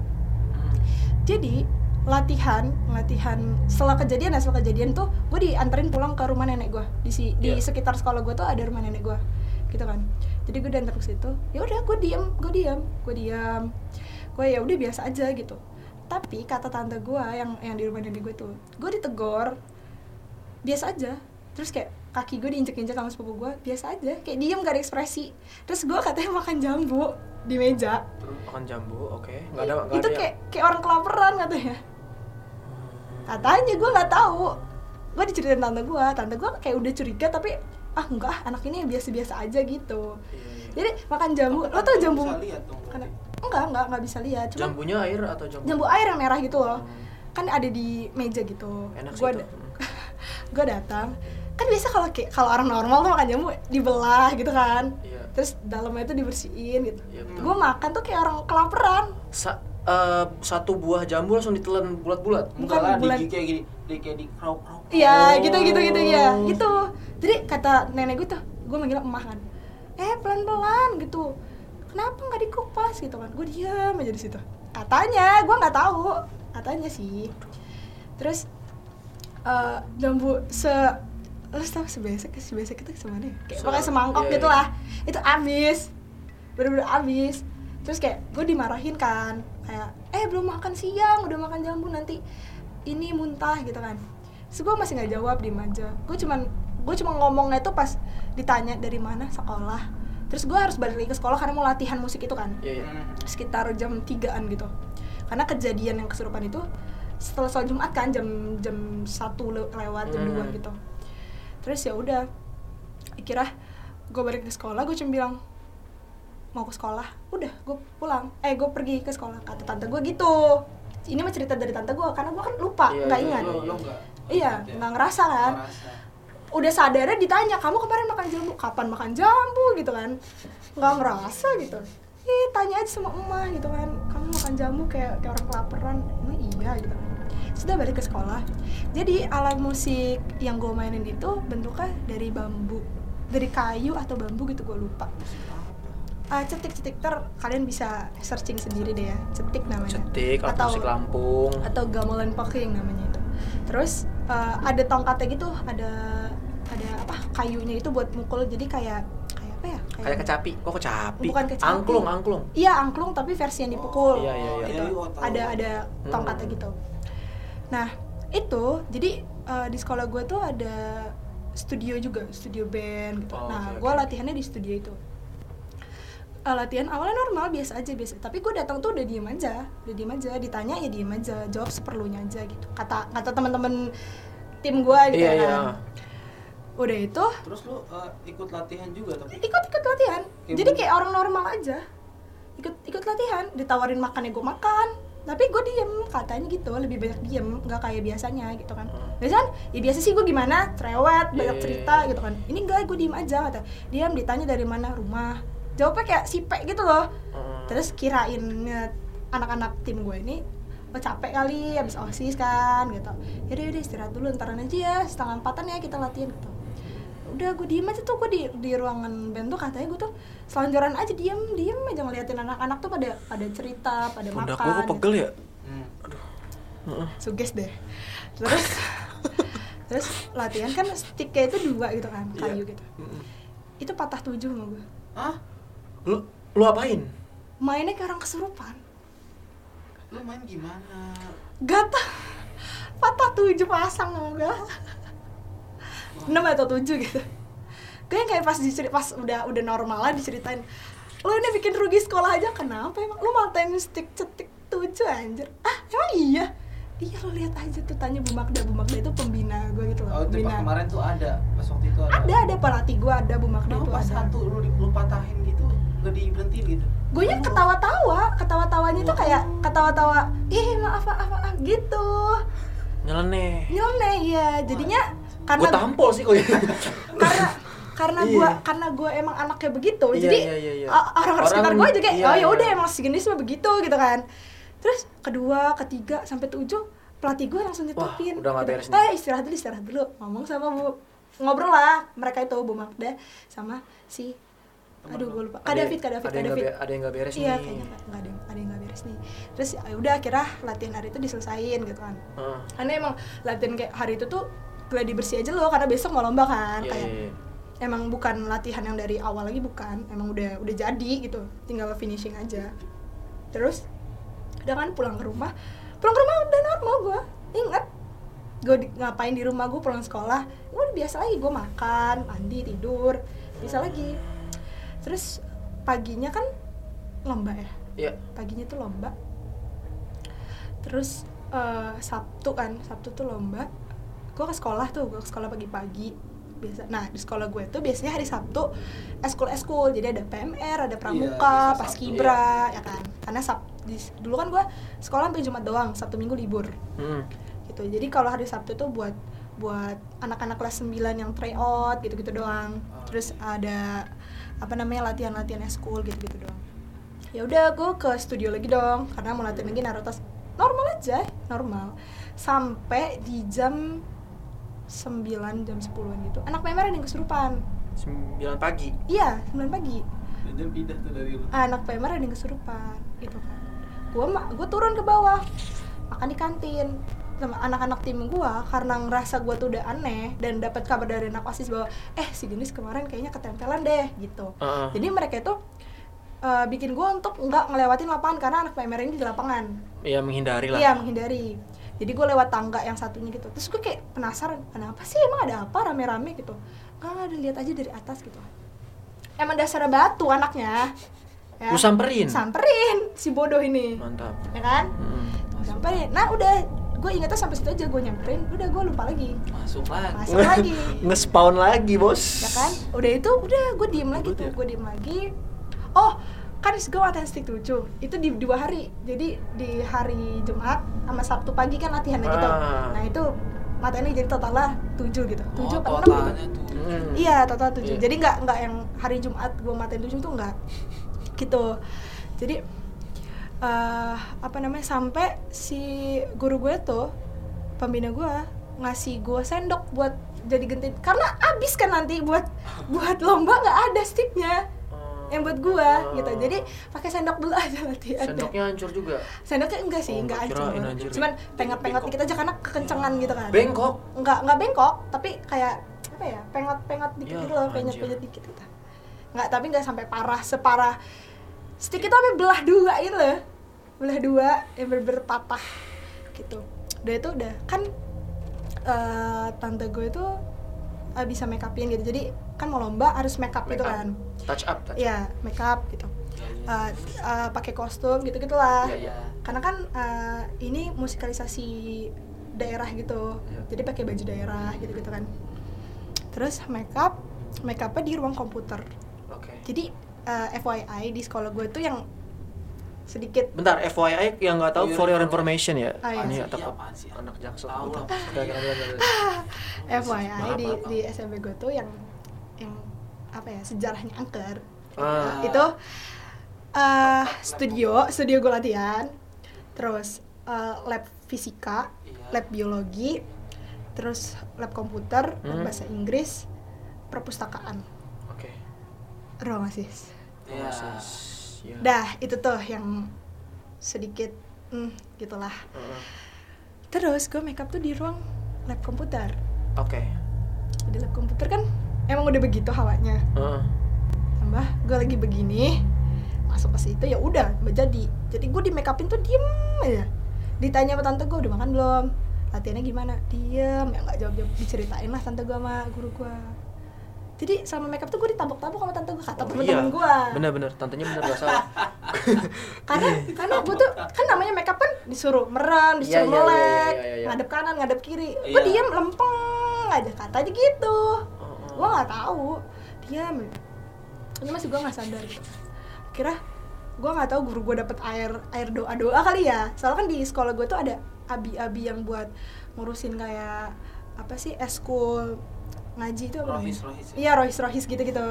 Hmm. Jadi latihan, latihan setelah kejadian, nah, setelah kejadian tuh gue dianterin pulang ke rumah nenek gue. Di si- di Iya. sekitar sekolah gue tuh ada rumah nenek gue, gitu kan. Jadi gue diantar ke situ. Ya udah, gue diem, gue diem, gue diem. Gue ya udah biasa aja gitu. Tapi kata tante gue yang yang di rumah nenek gue tuh, gue ditegor biasa aja. Terus kayak kaki gue diinjek-injek sama sepupu gue biasa aja kayak diem gak ada ekspresi terus gue katanya makan jambu di meja Makan jambu, oke. Nggak ada, nggak itu ada. kayak kayak orang kelaparan katanya katanya gue nggak tahu gue diceritain tante gue tante gue kayak udah curiga tapi ah enggak anak ini biasa-biasa aja gitu Iya, iya. jadi makan jambu lo tau jambu lihat dong karena berarti. Enggak enggak enggak bisa lihat cuma Jambunya air atau jambu? jambu air yang merah gitu loh Hmm. kan ada di meja gitu Enak sih gue itu. gue datang kan biasa kalau kayak kalau orang normal tuh makan jambu dibelah gitu kan Iya. terus dalamnya itu dibersihin gitu Iya, gue makan tuh kayak orang kelaparan Sa- eh, satu buah jambu langsung ditelan bulat-bulat. bukan Enggak lah, bulan- di kayak gini, di kayak di krauk krauk. Iya, Oh. gitu gitu gitu ya. Gitu. Jadi kata nenek gue tuh, gue manggil emak kan. Eh, pelan-pelan gitu. Kenapa nggak dikupas gitu kan? Gue diam aja di situ. Katanya, gue nggak tahu. Katanya sih. Terus eh jambu se lo tau sebesek sebesek itu semana ya? Kayak pokoknya semangkok iya, gitu iya. lah. Itu abis. Bener-bener abis. Terus kayak gue dimarahin kan. Kayak, eh belum makan siang, udah makan jambu nanti ini muntah gitu kan terus gue masih nggak jawab diem aja gue cuman gue cuma ngomongnya tuh pas ditanya dari mana sekolah terus gue harus balik lagi ke sekolah karena mau latihan musik itu kan. Iya, iya. Hmm. sekitar jam 3an gitu. Karena kejadian yang kesurupan itu setelah sholat jumat kan jam jam satu le- lewat jam dua gitu. Terus ya udah kira gue balik ke sekolah gue cuma bilang mau ke sekolah? Udah gue pulang. Eh gue pergi ke sekolah. Kata tante gue gitu. Ini mah cerita dari tante gue karena gue kan lupa Iya, nggak iya, ingat. Lu lu enggak. iya nggak ngerasa kan? Ngerasa. Udah sadarnya ditanya kamu kemarin makan jambu? Kapan makan jambu? gitu kan. Nggak ngerasa gitu. Ih tanya aja sama emak gitu kan. Kamu makan jambu kayak kayak orang kelaparan? Emang iya gitu kan. Sudah balik ke sekolah. Jadi alat musik yang gue mainin itu bentuknya dari bambu dari kayu atau bambu gitu gue lupa. Ah, cetik cetik ter kalian bisa searching sendiri deh ya. Cetik namanya. Cetik, atau musik Lampung. atau gamelan pocking namanya terus eh, ada tongkatnya gitu ada ada apa kayunya itu buat mukul jadi kayak kayak apa ya Kayak kecapi. Kok kecapi? Bukan kecapi. Angklung, angklung. iya angklung tapi versi yang dipukul Iya, iya, iya. Gitu. Iya, tahu. ada ada tongkatnya Hmm. gitu nah itu jadi eh, di sekolah gue tuh ada studio juga studio band gitu Oh, nah oke, gue oke. latihannya di studio itu Eh, latihan awalnya normal biasa aja biasa. Tapi gue datang tuh udah diem aja udah diem aja. Ditanya ya diem aja. Jawab seperlunya aja gitu. Kata kata teman-teman tim gue gitu Iya, kan. Iya. udah itu Terus lu uh, ikut latihan juga tapi? ikut ikut latihan. Kayak jadi kayak orang normal aja. Ikut ikut latihan. Ditawarin makannya gue makan. Tapi gue diem katanya gitu. Lebih banyak diem nggak kayak biasanya gitu kan. Biasanya kan, ya biasa sih gue gimana? Cerewet banyak Iya. cerita gitu kan. Ini enggak gue diem aja kata. Diam ditanya dari mana? Rumah jawabnya kayak sipek gitu loh Heeh. terus kirain anak-anak tim gue ini oh, capek kali habis osis kan gitu yaudah yaudah istirahat dulu ntaran aja ya setengah empatan ya kita latihan gitu udah gue diem aja tuh gue di di ruangan band tuh katanya gue tuh selonjoran aja diem diem aja ngeliatin anak-anak tuh pada pada cerita pada Pundak makan kok pegel ya? Hmm. Heeh. suges deh terus terus latihan kan sticknya itu dua gitu kan kayu Iya. gitu Heeh. itu patah tujuh sama gue Hah? Lu lu apain? mainnya kayak orang kesurupan. Lu main gimana? Gata patah tujuh pasang sama gue enam atau tujuh gitu. Gue kayak pas dicerit pas udah udah normal lah diceritain. Lo ini bikin rugi sekolah aja kenapa emang? Lo matain stick cetik tujuh anjir? Ah emang iya? Iya lo lihat aja tuh tanya Bu Magda. Bu Magda itu pembina gue gitu loh Oh, pembina. kemarin tuh ada. Pas waktu itu ada. ada ada pelatih gue ada Bu Magda itu pas ada. satu lu, lu patahin gitu gak diberhentiin gitu? gue nya ketawa-tawa ketawa-tawanya tuh kayak ketawa-tawa ih maaf maaf maaf gitu Nyeleneh. nyelene ya jadinya karena Gua tampol sih kok ya. karena karena Iya. gua karena gua emang anaknya begitu Iya, jadi iya, iya, iya. orang-orang Orang sekitar gua juga iya, oh ya iya. udah emang sejenis mah begitu gitu kan terus kedua ketiga sampai tujuh pelatih gua langsung nyetopin udah gitu. beres eh istirahat dulu istirahat dulu ngomong sama bu ngobrol lah mereka itu bu Magda sama si aduh gue lupa. Kak Ada- David kak David ada yang nggak David. ada yang nggak beres iya nih. kayaknya nggak ada yang- ada yang nggak beres nih. Terus ya udah akhirnya latihan hari itu diselesain gitu kan. Heeh. karena emang latihan kayak hari itu tuh gladi bersih aja loh karena besok mau lomba kan Iya, kayak iya, iya. emang bukan latihan yang dari awal lagi bukan. Emang udah udah jadi gitu. Tinggal finishing aja. Terus udah kan pulang ke rumah. Pulang ke rumah udah normal gue inget gue ngapain di rumah gue pulang sekolah. Gue udah biasa lagi gue makan mandi tidur. Bisa lagi terus paginya kan lomba ya? Iya. paginya tuh lomba. Terus eh, sabtu kan sabtu tuh lomba. Gue ke sekolah tuh gue ke sekolah pagi-pagi. Biasa nah di sekolah gue tuh biasanya hari sabtu eskul eskul jadi ada PMR ada pramuka biasa paskibra ya kan? Karena sab di, dulu kan gue sekolah sampai jumat doang sabtu minggu libur. Heeh. gitu. Jadi kalau hari sabtu tuh buat buat anak-anak kelas 9 yang try out gitu-gitu doang. Terus ada apa namanya latihan-latihan eskul gitu-gitu doang. Ya udah gue ke studio lagi dong karena mau latihan lagi naruh tas normal aja normal. Sampai di jam 9 jam 10 gitu. Anak PMR ada yang kesurupan. 9 pagi. iya 9 pagi. Dan pindah tuh dari lu. anak PMR ada yang kesurupan gitu kan. Gue gue turun ke bawah makan di kantin anak-anak tim gue karena ngerasa gue tuh udah aneh dan dapat kabar dari anak osis bahwa eh si Genis kemarin kayaknya ketempelan deh gitu Heeh. jadi mereka itu eh, bikin gue untuk nggak ngelewatin lapangan karena anak PMR ini di lapangan Iya menghindari lah. iya menghindari jadi gue lewat tangga yang satunya gitu terus gue kayak penasaran kenapa sih emang ada apa rame-rame gitu nggak ada lihat aja dari atas gitu emang dasar batu anaknya ya. Lu samperin. samperin si bodoh ini Mantap. ya kan Heeh. samperin nah udah gue ingetnya sampai situ aja gue nyamperin udah gue lupa lagi Masuk lagi. masuk lagi Nge-spawn lagi, Bos. ya kan udah itu udah gue diem lagi tuh ya? gue diem lagi oh kan gue latihan stick tujuh itu di dua hari jadi di hari Jumat sama Sabtu pagi kan latihan lagi tuh Ah. nah itu matain lagi jadi totalnya tujuh gitu tujuh oh, apa enam gitu totalnya tuh Hmm. Iya total 7 Iya. Jadi nggak nggak yang hari Jumat gue matiin 7 tuh nggak gitu. Jadi eh apa namanya sampai si guru gue tuh pembina gue ngasih gue sendok buat jadi gentit. Karena abis kan nanti buat buat lomba nggak ada sticknya yang buat gue Oh. gitu. Jadi pakai sendok dulu aja latihan Sendoknya hancur juga. sendoknya enggak sih Oh, enggak nggak hancur. cuman pengot-pengot dikit aja karena kekencengan gitu kan. Bengkok. nggak nggak bengkok tapi kayak apa ya pengot-pengot dikit Ya, gitu loh penyet-penyet dikit gitu. Nggak tapi nggak sampai parah separah. Stick itu sampai belah dua itu loh belah dua yang bener patah gitu udah itu udah kan eh, tante gue itu eh, bisa make upin gitu jadi kan mau lomba harus make up Make gitu up. kan Touch up, touch up. Iya, make up gitu. Iya. Eh, eh, pakai kostum gitu gitulah. Iya, iya. Karena kan eh, ini musikalisasi daerah gitu. Iya. Jadi pakai baju daerah gitu gitu kan. Terus make up, make upnya di ruang komputer. Oke. Jadi eh, FYI di sekolah gue tuh yang sedikit Bentar, FYI yang nggak tahu For for your information ya. Ah, iya. Ini Iya, atau apaan sih? anak jaksel. FYI di di SMP gue tuh yang yang apa ya sejarahnya angker Ah. itu eh studio studio gue latihan terus eh, lab fisika Iya. lab biologi terus lab komputer lab Hmm. bahasa Inggris perpustakaan Oke. ruang sih Iya. Ya. dah itu tuh yang sedikit hmm, gitulah Heeh. terus gue makeup tuh di ruang lab komputer Oke. di lab komputer kan emang udah begitu hawanya Heeh. tambah gue lagi begini masuk ke situ ya udah jadi jadi gue di make upin tuh diem aja ditanya sama tante gue udah makan belum latihannya gimana diem ya nggak jawab jawab diceritain lah tante gue sama guru gue jadi sama make up tuh gue ditabok-tabok sama tante gue kata Oh, temen-temen iya. gue Bener-bener, tantenya bener gak salah. karena karena gue tuh kan namanya make up kan disuruh merem Iya, disuruh iya, iya, melek iya, iya, iya. ngadep kanan ngadep kiri gue diem lempeng aja kata aja gitu Oh, oh. gue nggak tahu diam ini masih gue nggak sadar gitu kira gue nggak tahu guru gue dapet air air doa doa kali ya soalnya kan di sekolah gue tuh ada abi-abi yang buat ngurusin kayak apa sih eskul ngaji itu apa Rohis, rohis. iya rohis rohis gitu gitu.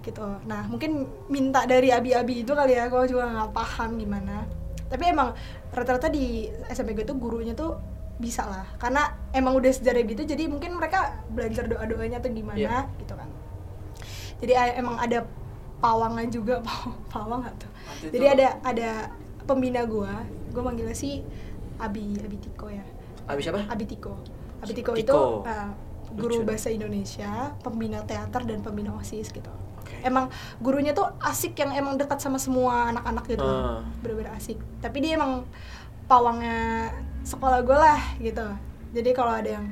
Gitu. Nah mungkin minta dari abi-abi itu kali ya gue juga nggak paham gimana. Tapi emang rata-rata di SMP gue tuh gurunya tuh bisa lah. Karena emang udah sejarah gitu jadi mungkin mereka belajar doa doanya tuh gimana Iya. gitu kan. Jadi emang ada pawangnya juga paw- pawang nggak tuh? Nanti jadi ada ada pembina gua. Gua manggilnya sih Abi Abi Tiko ya. Abis apa? Abi Tiko. Abi Tiko, Tiko. itu uh, guru bahasa Indonesia pembina teater dan pembina osis gitu. Oke. emang gurunya tuh asik yang emang dekat sama semua anak-anak gitu Ah. bener-bener asik. Tapi dia emang pawangnya sekolah gue lah gitu. Jadi kalau ada yang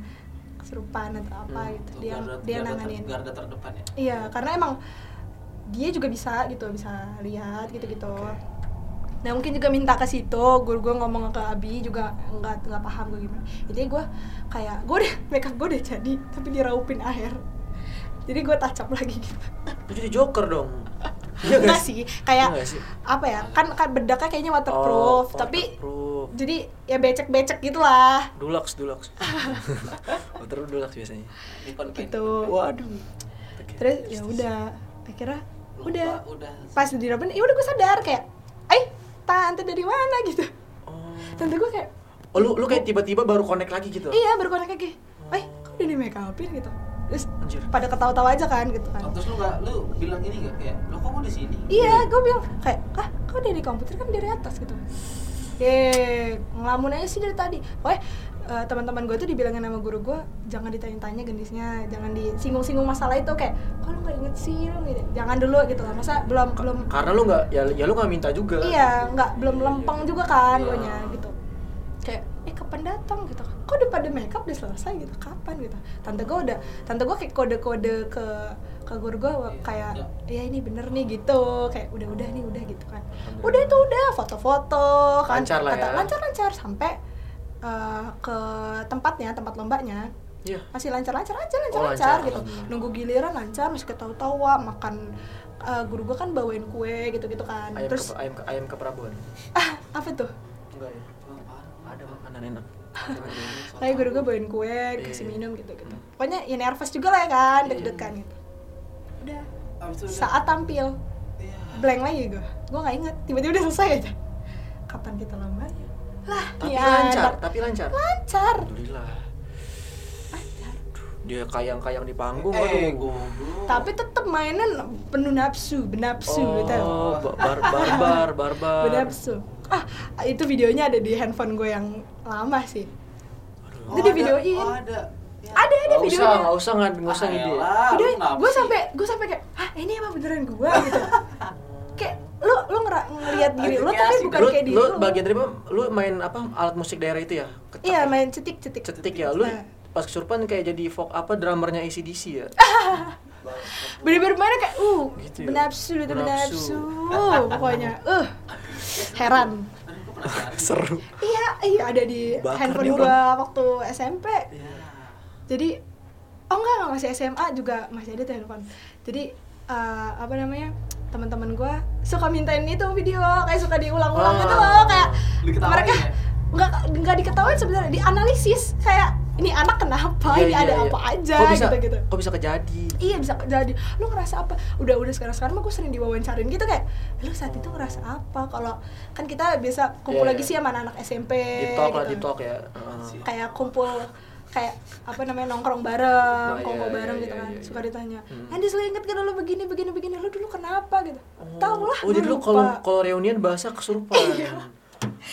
kesurupan atau apa Hmm. gitu Tuh, dia garda- dia garda ter- nanganin. garda terdepan ya? Iya karena emang dia juga bisa gitu bisa lihat gitu gitu nah mungkin juga minta ke situ guru gue ngomong ke Abi juga nggak nggak paham gue gimana jadi gue kayak gue udah makeup gue udah jadi tapi diraupin air jadi gue up lagi gitu jadi joker dong. Iya enggak nggak sih kayak Iya sih? apa ya kan kan bedaknya kayaknya waterproof Oh, tapi waterproof. jadi ya becek-becek gitulah Dulux, Dulux. Waterproof Dulux biasanya. Gitu Waduh. terus ya udah akhirnya Lupa, udah udah pas diraupin ya udah gue sadar kayak eh tante dari mana? gitu. Oh. tante gue kayak Oh, lu lu kayak tiba-tiba baru connect lagi gitu. iya baru connect lagi. Eh kok udah di make upin? gitu. Terus Anjir. pada ketawa-tawa aja kan gitu kan. Oh, terus lu nggak lu bilang ini nggak? Kayak lo kok gue di sini? Iya gue bilang kayak ah kok dari komputer? Kan dari atas gitu. Eh ngelamun aja sih dari tadi. Pokoknya eh, teman-teman gue tuh dibilangin sama guru gue jangan ditanya-tanya gendisnya jangan disinggung-singgung masalah itu kayak kalau nggak inget sih lu gitu. jangan dulu gitu lah masa belum belum Karena lu nggak ya, ya lu nggak minta juga. iya nggak belum lempeng juga kan Iya. gue nya gitu. Kayak eh kapan datang? gitu. Kok udah pada makeup udah selesai? gitu. Kapan? gitu. Tante gue udah tante gue kayak kode-kode ke ke guru gue kayak ya ini bener nih gitu. Kayak udah udah nih udah gitu kan. Udah itu udah foto-foto kan. Lancar lah ya. lancar lancar sampai eh, ke tempatnya tempat lombanya. Iya. masih lancar-lancar aja Oh, lancar-lancar lancar, gitu. Nunggu giliran lancar masih ketawa-tawa makan eh, guru gue kan bawain kue gitu-gitu kan. Ayam terus ke ayam ke ayam ke ah apa tuh? Enggak ya. Ada makanan enak. Kayak guru gue bawain kue kasih Iya. minum gitu gitu pokoknya ya nervous juga lah ya kan deg-degan gitu. Udah. Abis itu udah- saat tampil. Iya. blank lagi gue gue nggak inget tiba-tiba udah selesai aja. Kapan kita lombanya lah tapi nih lancar anak. tapi lancar lancar alhamdulillah lancar dia kayang-kayang di panggung Eh, aduh. goblok. tapi tetep mainan penuh nafsu benapsu gitu oh ba- bar barbar barbar benapsu ah itu videonya ada di handphone gue yang lama sih Oh, itu ada. divideoin. Oh, ada. Ya. ada ada usah videonya nggak usah nggak nggak usah Ah, Udah, lu kenapa gue sampai gue sampai kayak, ah ini apa beneran gue gitu. kayak lu lu ngera- ngeliat diri lu Kayak tapi bukan lu, kayak diri lu lu. bagian dari lu main apa? Alat musik daerah itu ya? Ketak Iya ya? main cetik cetik. ya? Lu Nah, pas kesurupan kayak jadi folk apa drummernya ACDC ya? Bener-bener mainnya kayak uh Gitu ya? benapsu itu Benapsu. benapsu. Pokoknya. Uh. Heran. Gua seru. Iya iya ada di Bakar handphone gue waktu SMP Iya. jadi oh enggak enggak, masih SMA juga masih ada tuh handphone. Jadi eh, apa namanya teman-teman gue suka mintain itu video kayak suka diulang-ulang Oh. gitu loh kayak Diketawain mereka ya? nggak nggak diketawain sebenarnya dianalisis kayak ini anak kenapa Iya, ini iya, ada iya. apa aja kok bisa, gitu gitu kok bisa kejadi iya bisa jadi lu ngerasa apa udah udah sekarang sekarang mah gue sering diwawancarin gitu kayak lu saat itu ngerasa apa kalau kan kita biasa kumpul Iya, lagi iya. sih sama anak-anak SMP di talk lah gitu. di talk ya Heeh. kayak kumpul kayak apa namanya nongkrong bareng, Nah, kongko iya, bareng iya, gitu iya, kan. iya. Suka ditanya, Hmm. "Andis lu inget gak lu begini begini begini, lu dulu kenapa?" gitu. Tahu lah. oh jadi lu kalau kalau reunian bahasa kesurupan Iya.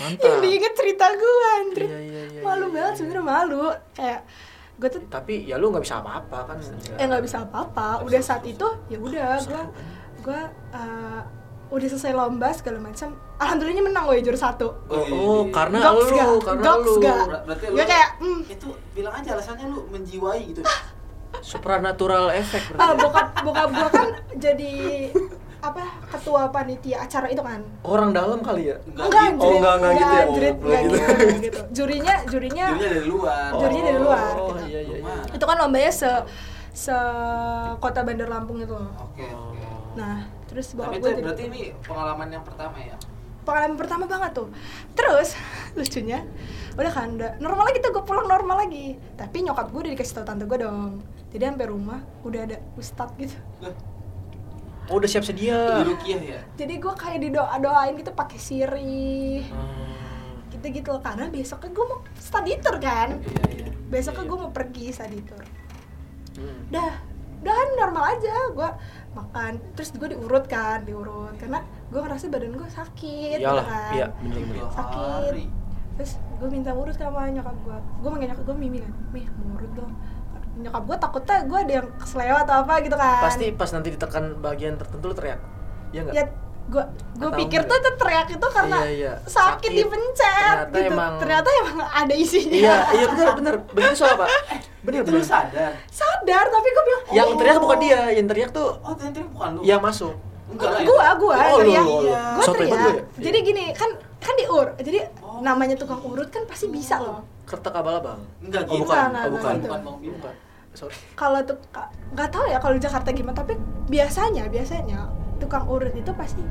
mantap yang diinget cerita gue anjir. Iya, iya, iya, malu iya, banget iya. sebenarnya malu. Kayak gue tuh tapi ya lu nggak bisa apa-apa kan eh nggak bisa apa-apa. Udah saat itu ya udah gue kan? gue uh, udah selesai lomba segala macam. Alhamdulillahnya menang gue juara satu. oh, oh karena Goks lu gak? karena Goks lu gak? Ber- Berarti Gue kayak, hmm. itu bilang aja alasannya lu menjiwai gitu. supernatural effect Ah, berarti. bokap bokap gue kan jadi apa ketua panitia acara itu kan. orang dalam kali ya Enggak Enggak, gitu. Oh, enggak, enggak gitu ya? Oh, enggak gitu. gitu, enggak gitu. Jurinya, jurinya, Jadinya dari luar. Jurinya dari luar, oh gitu. iya iya iya itu kan lombanya se se kota Bandar Lampung itu loh. Oke, oke. Nah, terus bokap Tapi itu gue jadi berarti ini pengalaman yang pertama ya? pengalaman pertama banget tuh. Terus lucunya, udah kan, udah normal lagi tuh gue pulang normal lagi. Tapi nyokap gue udah dikasih tau tante gue dong. Jadi sampai rumah udah ada ustadz gitu. Lah, oh udah siap sedia Rukiah ya? Jadi gue kayak didoa doain gitu pakai siri. Hmm. gitu-gitu loh karena besoknya gue mau study tour kan Iya, iya. besoknya Iya, gue iya. mau pergi study tour Hmm. dah udah normal aja. Gue makan terus gue diurut kan diurut. Karena gue ngerasa badan gue sakit gitu iyalah kan. iya bener bener. Sakit. terus gue minta urut sama nyokap gue gue manggil nyokap gue mimi kan mih mau urut dong. Nyokap gue takutnya gue ada yang keselewat atau apa gitu kan. Pasti pas nanti ditekan bagian tertentu lu teriak. Iya nggak? Ya gue gue Atau pikir tuh enggak? tuh teriak itu karena Iya, iya. sakit, Sakit. dipencet Ternyata gitu emang- ternyata emang ada isinya iya iya bener bener begitu soal pak bener Itu lu bener sadar? sadar tapi gue bilang yang "Oh, teriak bukan dia yang teriak tuh Oh, ternyata bukan lu? yang masuk Enggak lah ya? gua gua Oh, teriak lu, lu. gua banget teriak ya? jadi gini kan kan diur jadi Oh. namanya tukang urut kan pasti bisa loh kertek abal-abal Enggak oh gitu. bukan Enggak, oh bukan gitu. Bukan Bim. bukan sorry kalau tuh nggak tahu ya kalau di Jakarta gimana tapi biasanya biasanya tukang urut itu pasti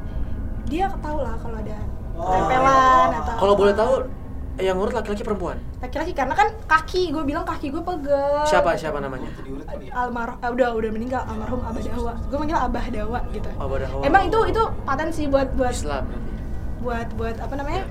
dia tahu lah kalau ada Oh. tempelan atau kalau boleh tahu yang ngurut laki-laki perempuan? Laki-laki karena kan kaki gue bilang kaki gue pegel siapa siapa namanya? Itu diurut kali ya? almarhum eh, udah udah meninggal almarhum abah dawa. Gue manggil abah dawa gitu. Abah Dawa. emang itu itu paten sih buat buat Islam. buat buat apa namanya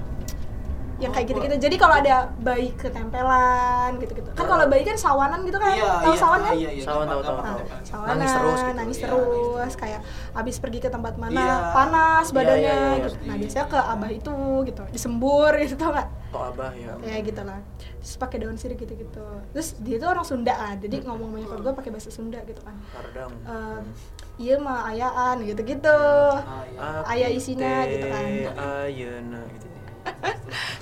yang kayak Oh, gitu-gitu jadi kalau ada bayi ketempelan gitu-gitu kan kalau bayi kan sawanan gitu kan Iya, tahu iya, sawan kan iya, iya. Sawan, tahu, tahu, Nah, tahu. sawanan Nangis terus gitu. nangis Iya, terus nangis. kayak abis pergi ke tempat mana Iya. panas Iya, badannya iya, iya, gitu. nah biasanya ke abah itu gitu disembur gitu tau nggak oh abah ya kayak gitu lah terus pakai daun sirih gitu-gitu terus dia tuh orang Sunda kan jadi Hmm. ngomong sama nyokap gue pakai bahasa Sunda gitu kan Pardang. Eh, iya mah ayaan gitu-gitu Ah, iya. Ayah isinya gitu kan. Ayeuna gitu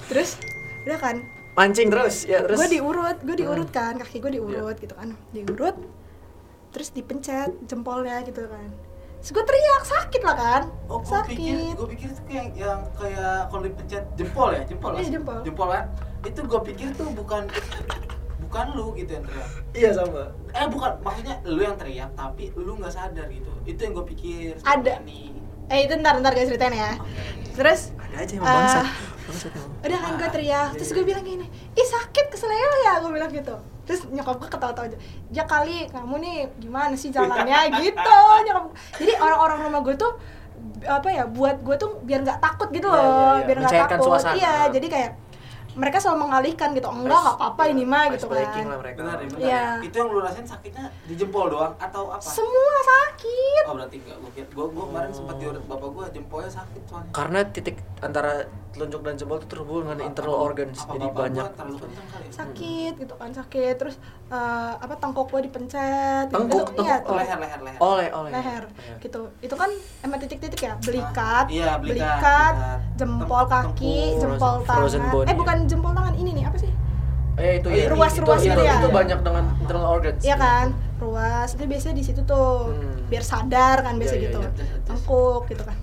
terus udah kan mancing terus ya terus gue diurut gue diurut Hmm. kan kaki gue diurut gitu kan diurut terus dipencet jempolnya gitu kan terus gue teriak sakit lah kan Oh, gue pikir, sakit gue pikir itu kayak yang kayak kalau dipencet jempol ya, jempol Iya, kan? jempol. Jempol kan? Itu gue pikir tuh bukan bukan lu gitu yang teriak. iya sama Eh bukan, maksudnya lu yang teriak tapi lu nggak sadar gitu. Itu yang gue pikir. Ada. Ini. Eh itu ntar ntar gue ceritain ya. Terus ada aja eh, bangsa Bangsat emang. udah kan gue teriak. Terus gue bilang gini ih sakit keseleo ya gue bilang gitu. Terus nyokap gue ketawa-tawa aja ya kali kamu nih gimana sih jalannya? Gitu nyokap jadi orang-orang rumah gue tuh apa ya buat gue tuh biar nggak takut gitu Iya, loh iya, iya. biar nggak takut. suasana. iya jadi kayak mereka selalu mengalihkan gitu enggak nggak apa-apa Iya, ini mah gitu breaking kan lah mereka. Benar ya, benar. Iya. ya. Itu yang lu rasain sakitnya di jempol doang atau apa? semua sakit Oh berarti enggak, gua kira gua, gua kemarin sempat diurut bapak gua jempolnya sakit soalnya. Karena titik antara telunjuk dan jempol itu terhubung dengan Apa- internal apa- organs, apa jadi bapak banyak. gua terlalu kencang kali ya? sakit gitu kan sakit terus eh, apa tengkok gue dipencet gitu. Tengkuk, Itu- iya, tengkuk. Oh, leher leher leher. Oleh, oleh. leher Iya. gitu itu kan emang titik-titik ya belikat iya, belikat, belikat, belikat. jempol Tem- kaki jempol tangan bone, eh iya. bukan jempol tangan ini nih apa sih Eh itu ya. ruas-ruas itu, gitu itu, ya. Itu banyak dengan internal organs. Iya kan ruas itu biasanya di situ tuh Hmm. biar sadar kan biasa iya, gitu adjust. tengkuk gitu kan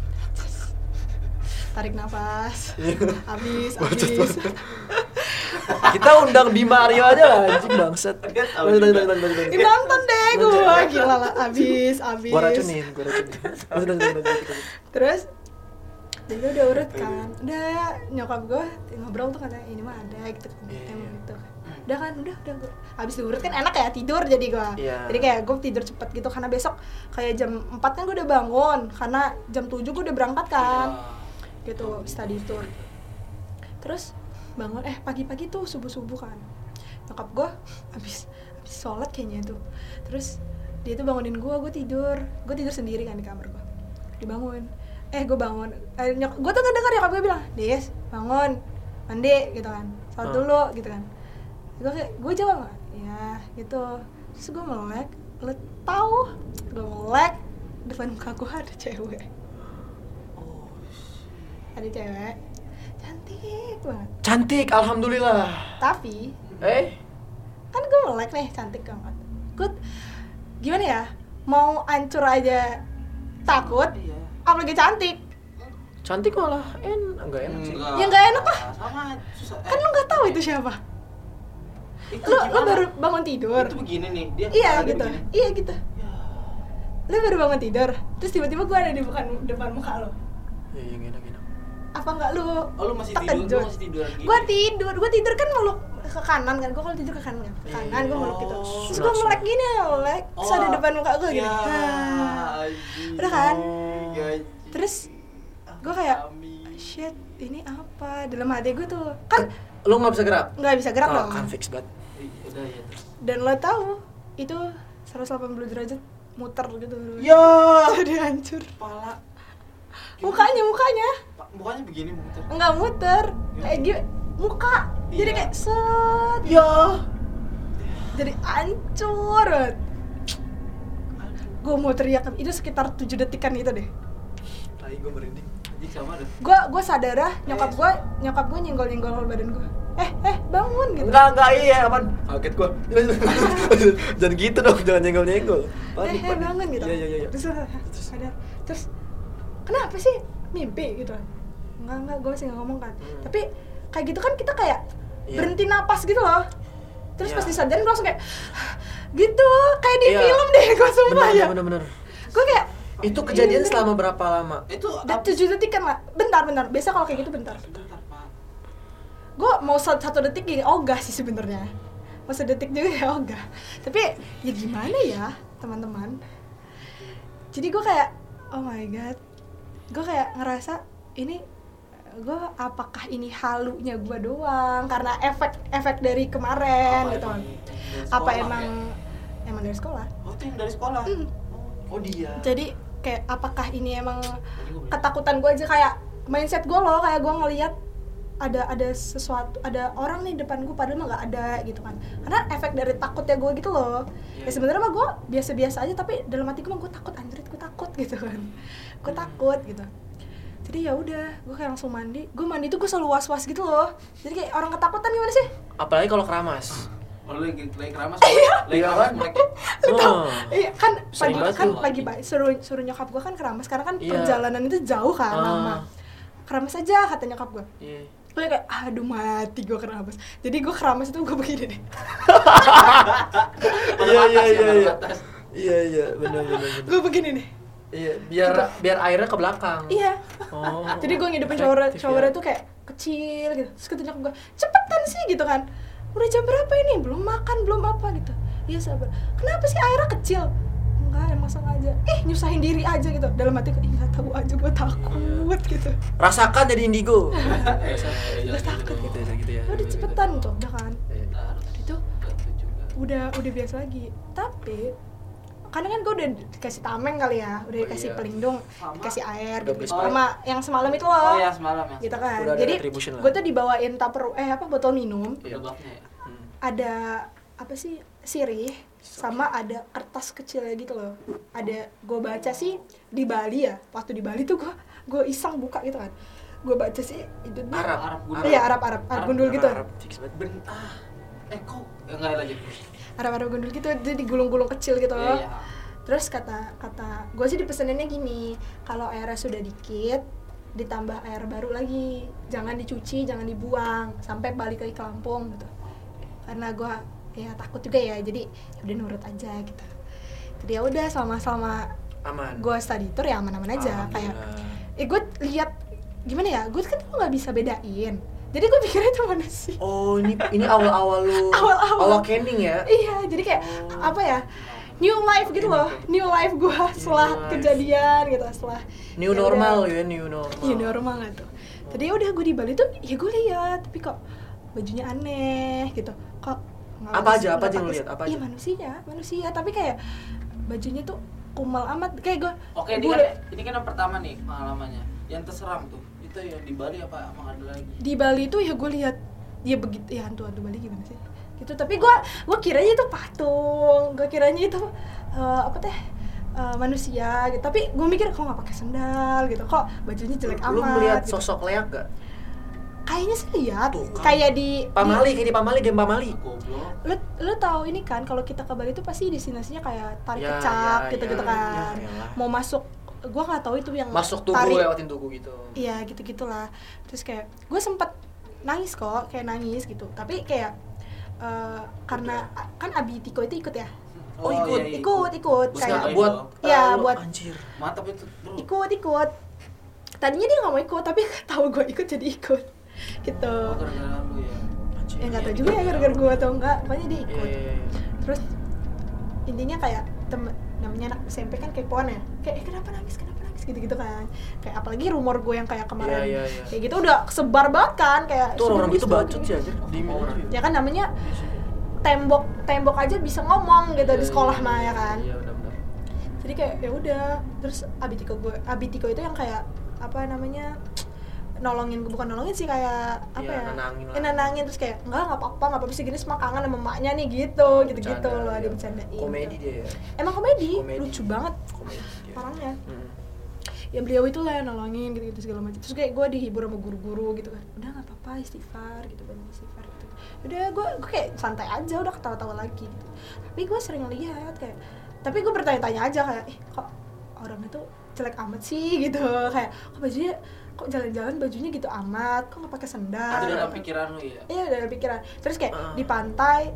tarik nafas habis habis Kita undang Bima Aryo aja lah anjing Ih, lanjut. nonton deh gue gila lah habis habis Gua racunin, gua racunin. Terus jadi gue udah urut kan. Udah nyokap gue ngobrol tuh katanya ini mah ada gitu kan Iya, emang iya. gitu kan. Udah kan udah udah gue habis diurut kan enak ya tidur jadi gue Iya. jadi kayak gue tidur cepet gitu karena besok kayak jam 4 kan gue udah bangun karena jam 7 gue udah berangkat kan. Gitu study tour. Terus bangun eh pagi-pagi tuh subuh-subuh kan. Nyokap gue habis habis sholat kayaknya tuh. Terus dia tuh bangunin gue gue tidur. Gue tidur sendiri kan di kamar gue dibangun eh gue bangun. Eh, nyok gue tuh ngedengar nyokap gue bilang des bangun mandi gitu kan. Sholat Ah. dulu gitu kan. Gue kayak gue jawab nggak? Ya gitu. Terus gue melek lo tahu gue melek depan muka gue ada cewek. Ada cewek. Cantik banget. Cantik, alhamdulillah. tapi Eh, kan gue melek nih cantik banget. Gue gimana ya? Mau hancur aja takut Iya. Apalagi cantik cantik malah en enggak enak sih. Enggak. Ya, nggak enak lah. Sama susah. kan lu nggak tahu itu siapa itu lu lu baru bangun tidur Itu begini nih, dia iya gitu begini. iya gitu Ya. lu baru bangun tidur terus tiba-tiba gue ada di depan depan muka lo Ya, yang enak enak. Apa nggak lu Oh, lu masih tidur, lu masih tiduran gini. gue tidur gue tidur kan meluk ke kanan kan gue kalau tidur ke kanan kan ke kanan gue meluk gitu Oh. terus gue melek gini melek terus ada Oh. depan muka gue gini Ya, Nah. anjing. Udah kan? Gaji. terus gue kayak shit ini apa dalam hati gue tuh kan Lu nggak bisa gerak? nggak bisa gerak Oh, dong kan fix banget. Ya. dan lo tahu itu 180 derajat muter gitu Ya, jadi hancur kepala. mukanya mukanya Mukanya begini muter. enggak muter kayak gitu muka jadi Iya. kayak set Ya. jadi hancur banget gue mau teriak itu sekitar 7 detikan gitu deh Tai gue merinding. Sama deh. gue gue sadar ah nyokap gue nyokap gue nyenggol nyenggol badan gue eh eh bangun gitu Enggak, enggak iya, apaan? Kaget gua. jangan gitu dong, jangan nyenggol-nyenggol. eh Panik, eh panik. bangun gitu Iya, iya, iya. terus sadar terus kenapa sih mimpi gitu enggak enggak gue masih nggak ngomong kan Hmm. tapi kayak gitu kan kita kayak Iya. berhenti napas gitu loh terus Iya. pas disadarin gue langsung kayak gitu kayak di Iya. film deh gue sumpah Bener, ya bener, bener. gue kayak Itu kejadian Iya. selama berapa lama? Itu tujuh detik kan lah bentar bentar biasa kalau kayak gitu bentar gue mau satu, detik gini ogah sih sebenarnya mau sedetik juga ya ogah tapi ya gimana ya teman-teman jadi gue kayak oh my god gue kayak ngerasa ini gue apakah ini halunya gue doang karena efek efek dari kemarin Apa gitu emang dari apa sekolah, emang ya? emang dari sekolah Oh, itu yang dari sekolah. Hmm. Oh, dia. jadi kayak apakah ini emang ketakutan gue aja kayak mindset gue loh kayak gue ngelihat ada ada sesuatu ada orang nih depan gue padahal mah nggak ada gitu kan karena efek dari takutnya gue gitu loh Iya. ya sebenarnya mah gue biasa-biasa aja tapi dalam hati gue mah gue takut anjir gue takut gitu kan gue takut gitu jadi ya udah gue kayak langsung mandi gue mandi tuh gue selalu was was gitu loh jadi kayak orang ketakutan gimana sih Apalagi kalau keramas. Oh, lu lagi lagi keramas. Lagi Iya keramas kan? melek. Oh. iya kan pagi kan pagi suruh suruh nyokap gue kan keramas karena kan Iya. perjalanan itu jauh kan Ah. lama keramas aja kata nyokap gue Iya. gue kayak aduh mati gue keramas jadi gue keramas itu gue begini deh Iya, iya, iya, iya. Iya, iya, benar, benar, benar. gue begini nih Iya, biar biar airnya ke belakang. iya. Oh. jadi gue ngidupin shower ya. showernya tuh kayak ke kecil gitu. Terus kata nyokap gue cepetan sih gitu kan. Udah jam berapa ini? Belum makan belum apa gitu. Iya sabar. Kenapa sih airnya kecil? Enggak emang sengaja. Eh nyusahin diri aja gitu. Dalam hati ih nggak tahu aja gue takut gitu. Rasakan jadi indigo. Gue takut gitu. ya, gitu ya. udah cepetan tuh udah kan. Itu Itu juga. udah udah biasa lagi. Tapi karena kan gue udah dikasih tameng kali ya udah dikasih iya. pelindung Sama. dikasih air Udah gitu beli sama yang semalam itu loh Oh ya semalam ya. gitu kan Udah ada jadi gue tuh dibawain tupper eh apa botol minum Iya. Lebaknya ya. Hmm. ada apa sih sirih sama ada kertas kecilnya gitu loh ada gue baca sih di Bali ya waktu di Bali tuh gue gue iseng buka gitu kan gue baca sih itu Arab. Arab gundul. iya Arab Arab Arab Arab, gundul gitu Arab, fix banget. Ben ah. Eh kok enggak lanjut. Arab gundul gitu jadi digulung-gulung kecil gitu. Loh Iya. terus kata kata gue sih dipeseninnya gini kalau airnya sudah dikit ditambah air baru lagi. Jangan dicuci jangan dibuang sampai balik lagi ke Lampung gitu. Karena gue ya takut juga ya jadi ya udah nurut aja gitu. Jadi ya udah sama sama Aman. gue study tour ya aman-aman aja. Kayak eh gue lihat gimana ya gue kan nggak bisa bedain jadi gue pikirnya itu mana sih Oh, ini ini awal-awal lu. Awal-awal. Awal canning ya. iya jadi kayak apa ya new life gitu loh new life gue setelah life. kejadian gitu setelah New ya normal udah. ya, new normal. iya normal lah tuh jadi ya udah gue di Bali tuh ya gue lihat tapi kok bajunya aneh gitu kok nggak Apa aja, apa aja yang lu lihat? Apa iya aja? manusia manusia tapi kayak bajunya tuh kumal amat kayak gue Oke, ini gue kan ini kan yang pertama nih pengalamannya. Yang terseram tuh. Itu yang di Bali apa emang ada lagi? di Bali tuh ya gue lihat ya begitu ya hantu hantu Bali gimana sih gitu tapi gue gue kiranya itu patung gue kiranya itu eh, apa teh eh, manusia gitu tapi gue mikir kok nggak pakai sendal gitu kok bajunya jelek amat Lu melihat gitu. sosok leak gak? kayaknya sih lihat kan. kayak di Pamali, kayak di Pamali, game Pamali. Lu lu tahu ini kan kalau kita ke Bali tuh pasti destinasinya kayak tarik Ya, kecak ya, gitu gitu ya, kan ya elah. mau masuk gue nggak tahu itu yang Masuk tugu, tarik lewatin tugu gitu. Iya gitu gitulah. Terus kayak gue sempet nangis kok, kayak nangis gitu. Tapi kayak eh, karena kan Abi Tiko itu ikut ya, Oh, ikut. iya, ikut ikut Terus kayak buat? Iya, eh, lu- buat- anjir. Mantap itu, Bro. ikut ikut. Tadinya dia nggak mau ikut, tapi tahu gue ikut jadi ikut gitu. Oh, lu ya. Anjir. Ya nggak tahu juga ya gara-gara gue atau enggak, pokoknya dia Iya, ikut. iya, iya. Terus intinya kayak temen namanya anak SMP kan kepoan ya, kayak eh, kenapa nangis kenapa nangis gitu-gitu kan. Kayak apalagi rumor gue yang kayak kemarin Iya, iya, iya. kayak gitu udah sebar banget kan kayak Tuh gitu bisa bacot sih aja. Di Orang. ya kan namanya tembok tembok aja bisa ngomong gitu di sekolah mah ya kan Iya, benar-benar. jadi kayak ya udah terus abitiko gue abitiko itu yang kayak apa namanya nolongin bukan nolongin sih kayak apa Iya, ya nenangin. Eh, nenangin terus kayak enggak nggak apa-apa nggak apa-apa sih gini semua kangen sama emaknya nih gitu gitu gitu Bercanda, loh iya. dia bercandain Komedi dia ya. emang komedi, Komedi. lucu banget Komedi dia. orangnya Mm. ya beliau itu lah yang nolongin gitu gitu segala macam terus kayak gue dihibur sama guru-guru gitu kan udah nggak apa-apa istighfar gitu banyak istighfar gitu udah gue gue kayak santai aja udah ketawa-tawa lagi gitu tapi gue sering lihat kayak tapi gue bertanya-tanya aja kayak eh kok orang itu jelek amat sih gitu kayak kok bajunya kok jalan-jalan bajunya gitu amat kok nggak pakai sendal Itu dalam pikiran lu ya. iya dalam pikiran terus kayak Ah. di pantai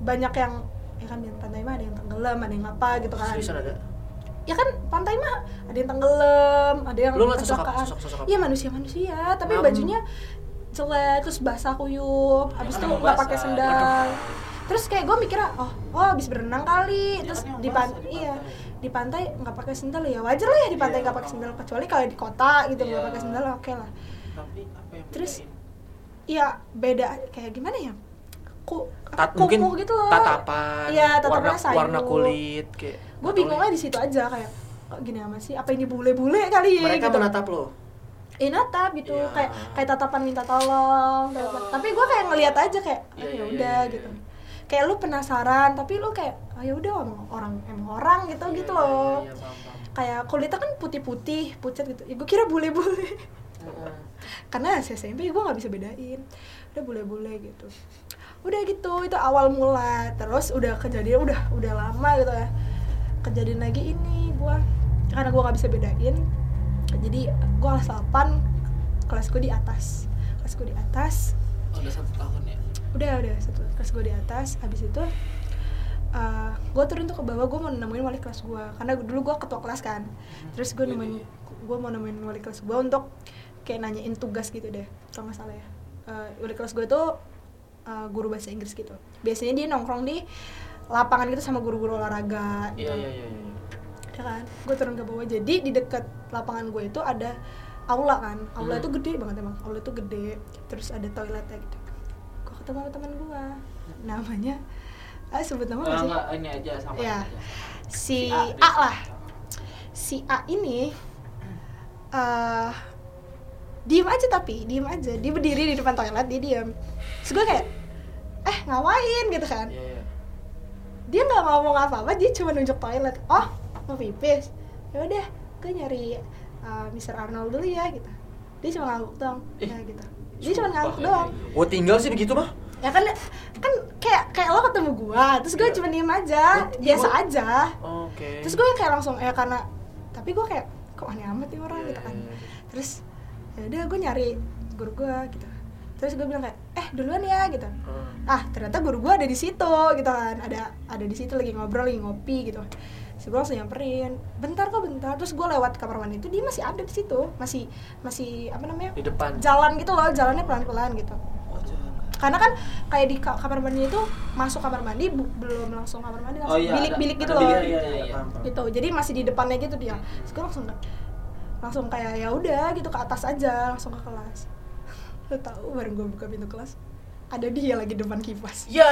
banyak yang ya kan di pantai mah ada yang tenggelam ada yang apa gitu kan Seriusan ada? ya kan pantai mah ada yang tenggelam ada yang Lu kecelakaan. Iya manusia manusia tapi Mam. bajunya jelek terus basah kuyup habis kan itu nggak pakai sendal terus kayak gue mikirnya oh oh habis berenang kali Ya terus kan di basah pantai iya pantai. Di pantai nggak pakai sendal ya wajar lah ya di pantai Iya. nggak pakai sendal kecuali kalau di kota gitu nggak Iya. pakai sendal oke lah Tapi apa yang Terus, bedain? iya beda kayak gimana ya ku Tat, kumuh mungkin gitu loh tatapan, Iya, warna, tatapannya sayu. warna kulit kayak gue bingungnya di situ aja kayak kok gini amat sih apa ini bule-bule kali ya mereka gitu. menatap lo eh natap gitu Iya. kayak kayak tatapan minta tolong apa. tapi gue kayak ngeliat aja kayak oh, Iya, ya iya, udah iya, iya. gitu kayak lu penasaran tapi lu kayak oh ya udah emang orang emang orang gitu Iya, gitu loh. iya, iya, paham, paham. kayak kulitnya kan putih-putih pucat gitu. Ya, gue kira bule-bule. Heeh. karena SMP gue nggak bisa bedain. Udah bule-bule gitu. Udah gitu itu awal mula. Terus udah kejadian udah udah lama gitu ya. Kejadian lagi ini gue karena gue nggak bisa bedain jadi gue kelas 8 kelas gue di atas. Kelas gue di atas. Oh, udah satu tahun ya. Udah udah satu kelas gue di atas. Habis itu uh, gue turun tuh ke bawah gue mau nemuin wali kelas gue karena dulu gue ketua kelas kan. Terus gue Wih, nemuin iya. gue mau nemuin wali kelas gue untuk kayak nanyain tugas gitu deh kalau nggak salah ya. Eh, wali kelas gue tuh eh, guru bahasa Inggris gitu. Biasanya dia nongkrong di lapangan gitu sama guru-guru olahraga. Gitu Iya iya iya. iya. ya kan? Gue turun ke bawah. Jadi di dekat lapangan gue itu ada aula kan. Aula Hmm. itu gede banget emang. Aula itu gede. Terus ada toiletnya gitu ketemu sama teman gue namanya ah sebut nama nggak Eh, sih? enggak ini aja sama Ya. aja. si Si A, A, lah. Si A ini eh diem aja tapi diem aja. Dia berdiri di depan toilet dia diem. Terus gue kayak eh ngapain gitu kan. Iya iya. dia nggak ngomong apa-apa dia cuma nunjuk toilet. Oh mau pipis? Ya udah gue nyari uh, Mr. Arnold dulu ya gitu. Dia cuma ngangguk doang. Ya gitu dia cuma ngangguk doang Oh tinggal sih begitu mah. ya kan kan kayak kayak lo ketemu gua terus gue Iya. cuma diem aja Lo- biasa lo- aja Oke. terus gue kayak langsung ya karena tapi gue kayak kok aneh amat nih orang Iya, gitu kan iya, iya. terus ya udah gue nyari guru gue gitu terus gue bilang kayak eh duluan ya gitu Hmm. ah ternyata guru gue ada di situ gitu kan ada ada di situ lagi ngobrol lagi ngopi gitu terus gue langsung nyamperin. Bentar kok bentar. Terus gue lewat kamar mandi itu dia masih ada di situ. Masih masih apa namanya? Di depan. jalan gitu loh jalannya pelan pelan gitu. Oh, karena kan kayak di ka- kamar mandi itu masuk kamar mandi bu- belum langsung kamar mandi langsung Oh, iya, bilik ada- bilik gitu ada loh. bilik, iya, iya, iya. Paham. gitu. Jadi masih di depannya gitu dia. Terus gue langsung langsung kayak ya udah gitu ke atas aja langsung ke kelas. Lo tahu bareng gue buka pintu kelas ada dia lagi depan kipas. Ya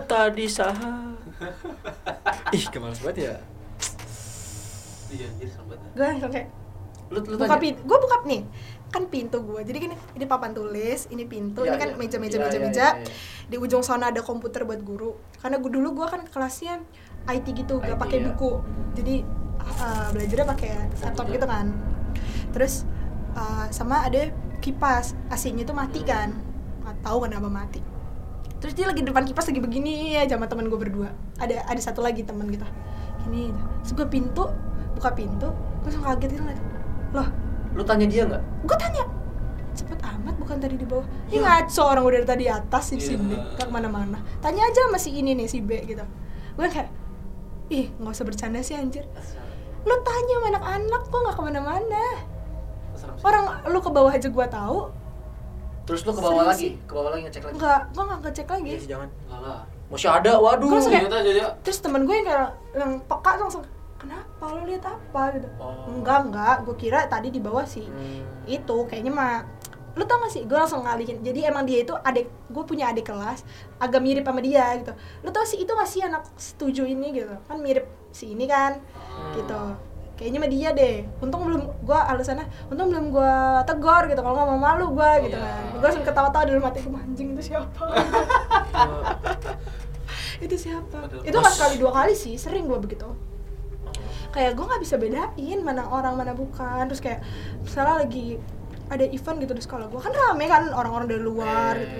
tadi sah. Ih kemales banget ya. Iya, gue langsung kayak Lu lu buka pintu gue buka nih kan pintu gue jadi gini ini papan tulis ini pintu Iya, ini kan meja meja Iya, meja meja iya, iya. di ujung sana ada komputer buat guru. Karena gue dulu gue kan kelasnya IT gitu gak pakai ya. buku. Jadi uh, belajarnya pakai laptop gitu kan. Terus uh, sama ada kipas. AC-nya tuh mati kan. Nggak tahu kenapa mati. Terus dia lagi depan kipas lagi begini ya sama teman gue berdua. Ada ada satu lagi teman gitu. Gini gue pintu buka pintu gue langsung kaget gitu ngeliat, loh Lu tanya dia nggak? gue tanya cepet amat bukan tadi di bawah ini Ya. ngaco orang udah dari tadi atas sih Iya. sini gak ke mana-mana tanya aja sama si ini nih si B gitu gue kayak ih nggak usah bercanda sih anjir lu tanya sama anak-anak kok nggak ke mana-mana orang lu ke bawah aja gue tahu Terus lu ke bawah Serius lagi, sih? ke bawah lagi ngecek lagi. nggak gue nggak ngecek lagi Iya sih, jangan. Lah. Masih ada, waduh. Langsung kayak- Iya, jadi terus temen gue yang kayak yang peka langsung kenapa lo lihat apa gitu. Oh. enggak enggak. Gue kira tadi di bawah sih. Hmm. itu kayaknya mah lu tau gak sih? Gue langsung ngalihin. Jadi emang dia itu adik gue punya adik kelas agak mirip sama dia gitu. Lu tau sih itu gak sih anak setuju ini gitu? Kan mirip si ini kan gitu. Kayaknya sama dia deh. Untung belum gue alasannya untung belum gue tegor gitu. Kalau mau malu gue gitu Iya. kan. Gue langsung ketawa-tawa dalam hati gue anjing itu siapa? Itu siapa? Padahal itu nggak sekali dua kali sih. Sering gue begitu kayak gue nggak bisa bedain mana orang mana bukan. Terus kayak misalnya lagi ada event gitu di sekolah gue kan rame kan orang-orang dari luar gitu.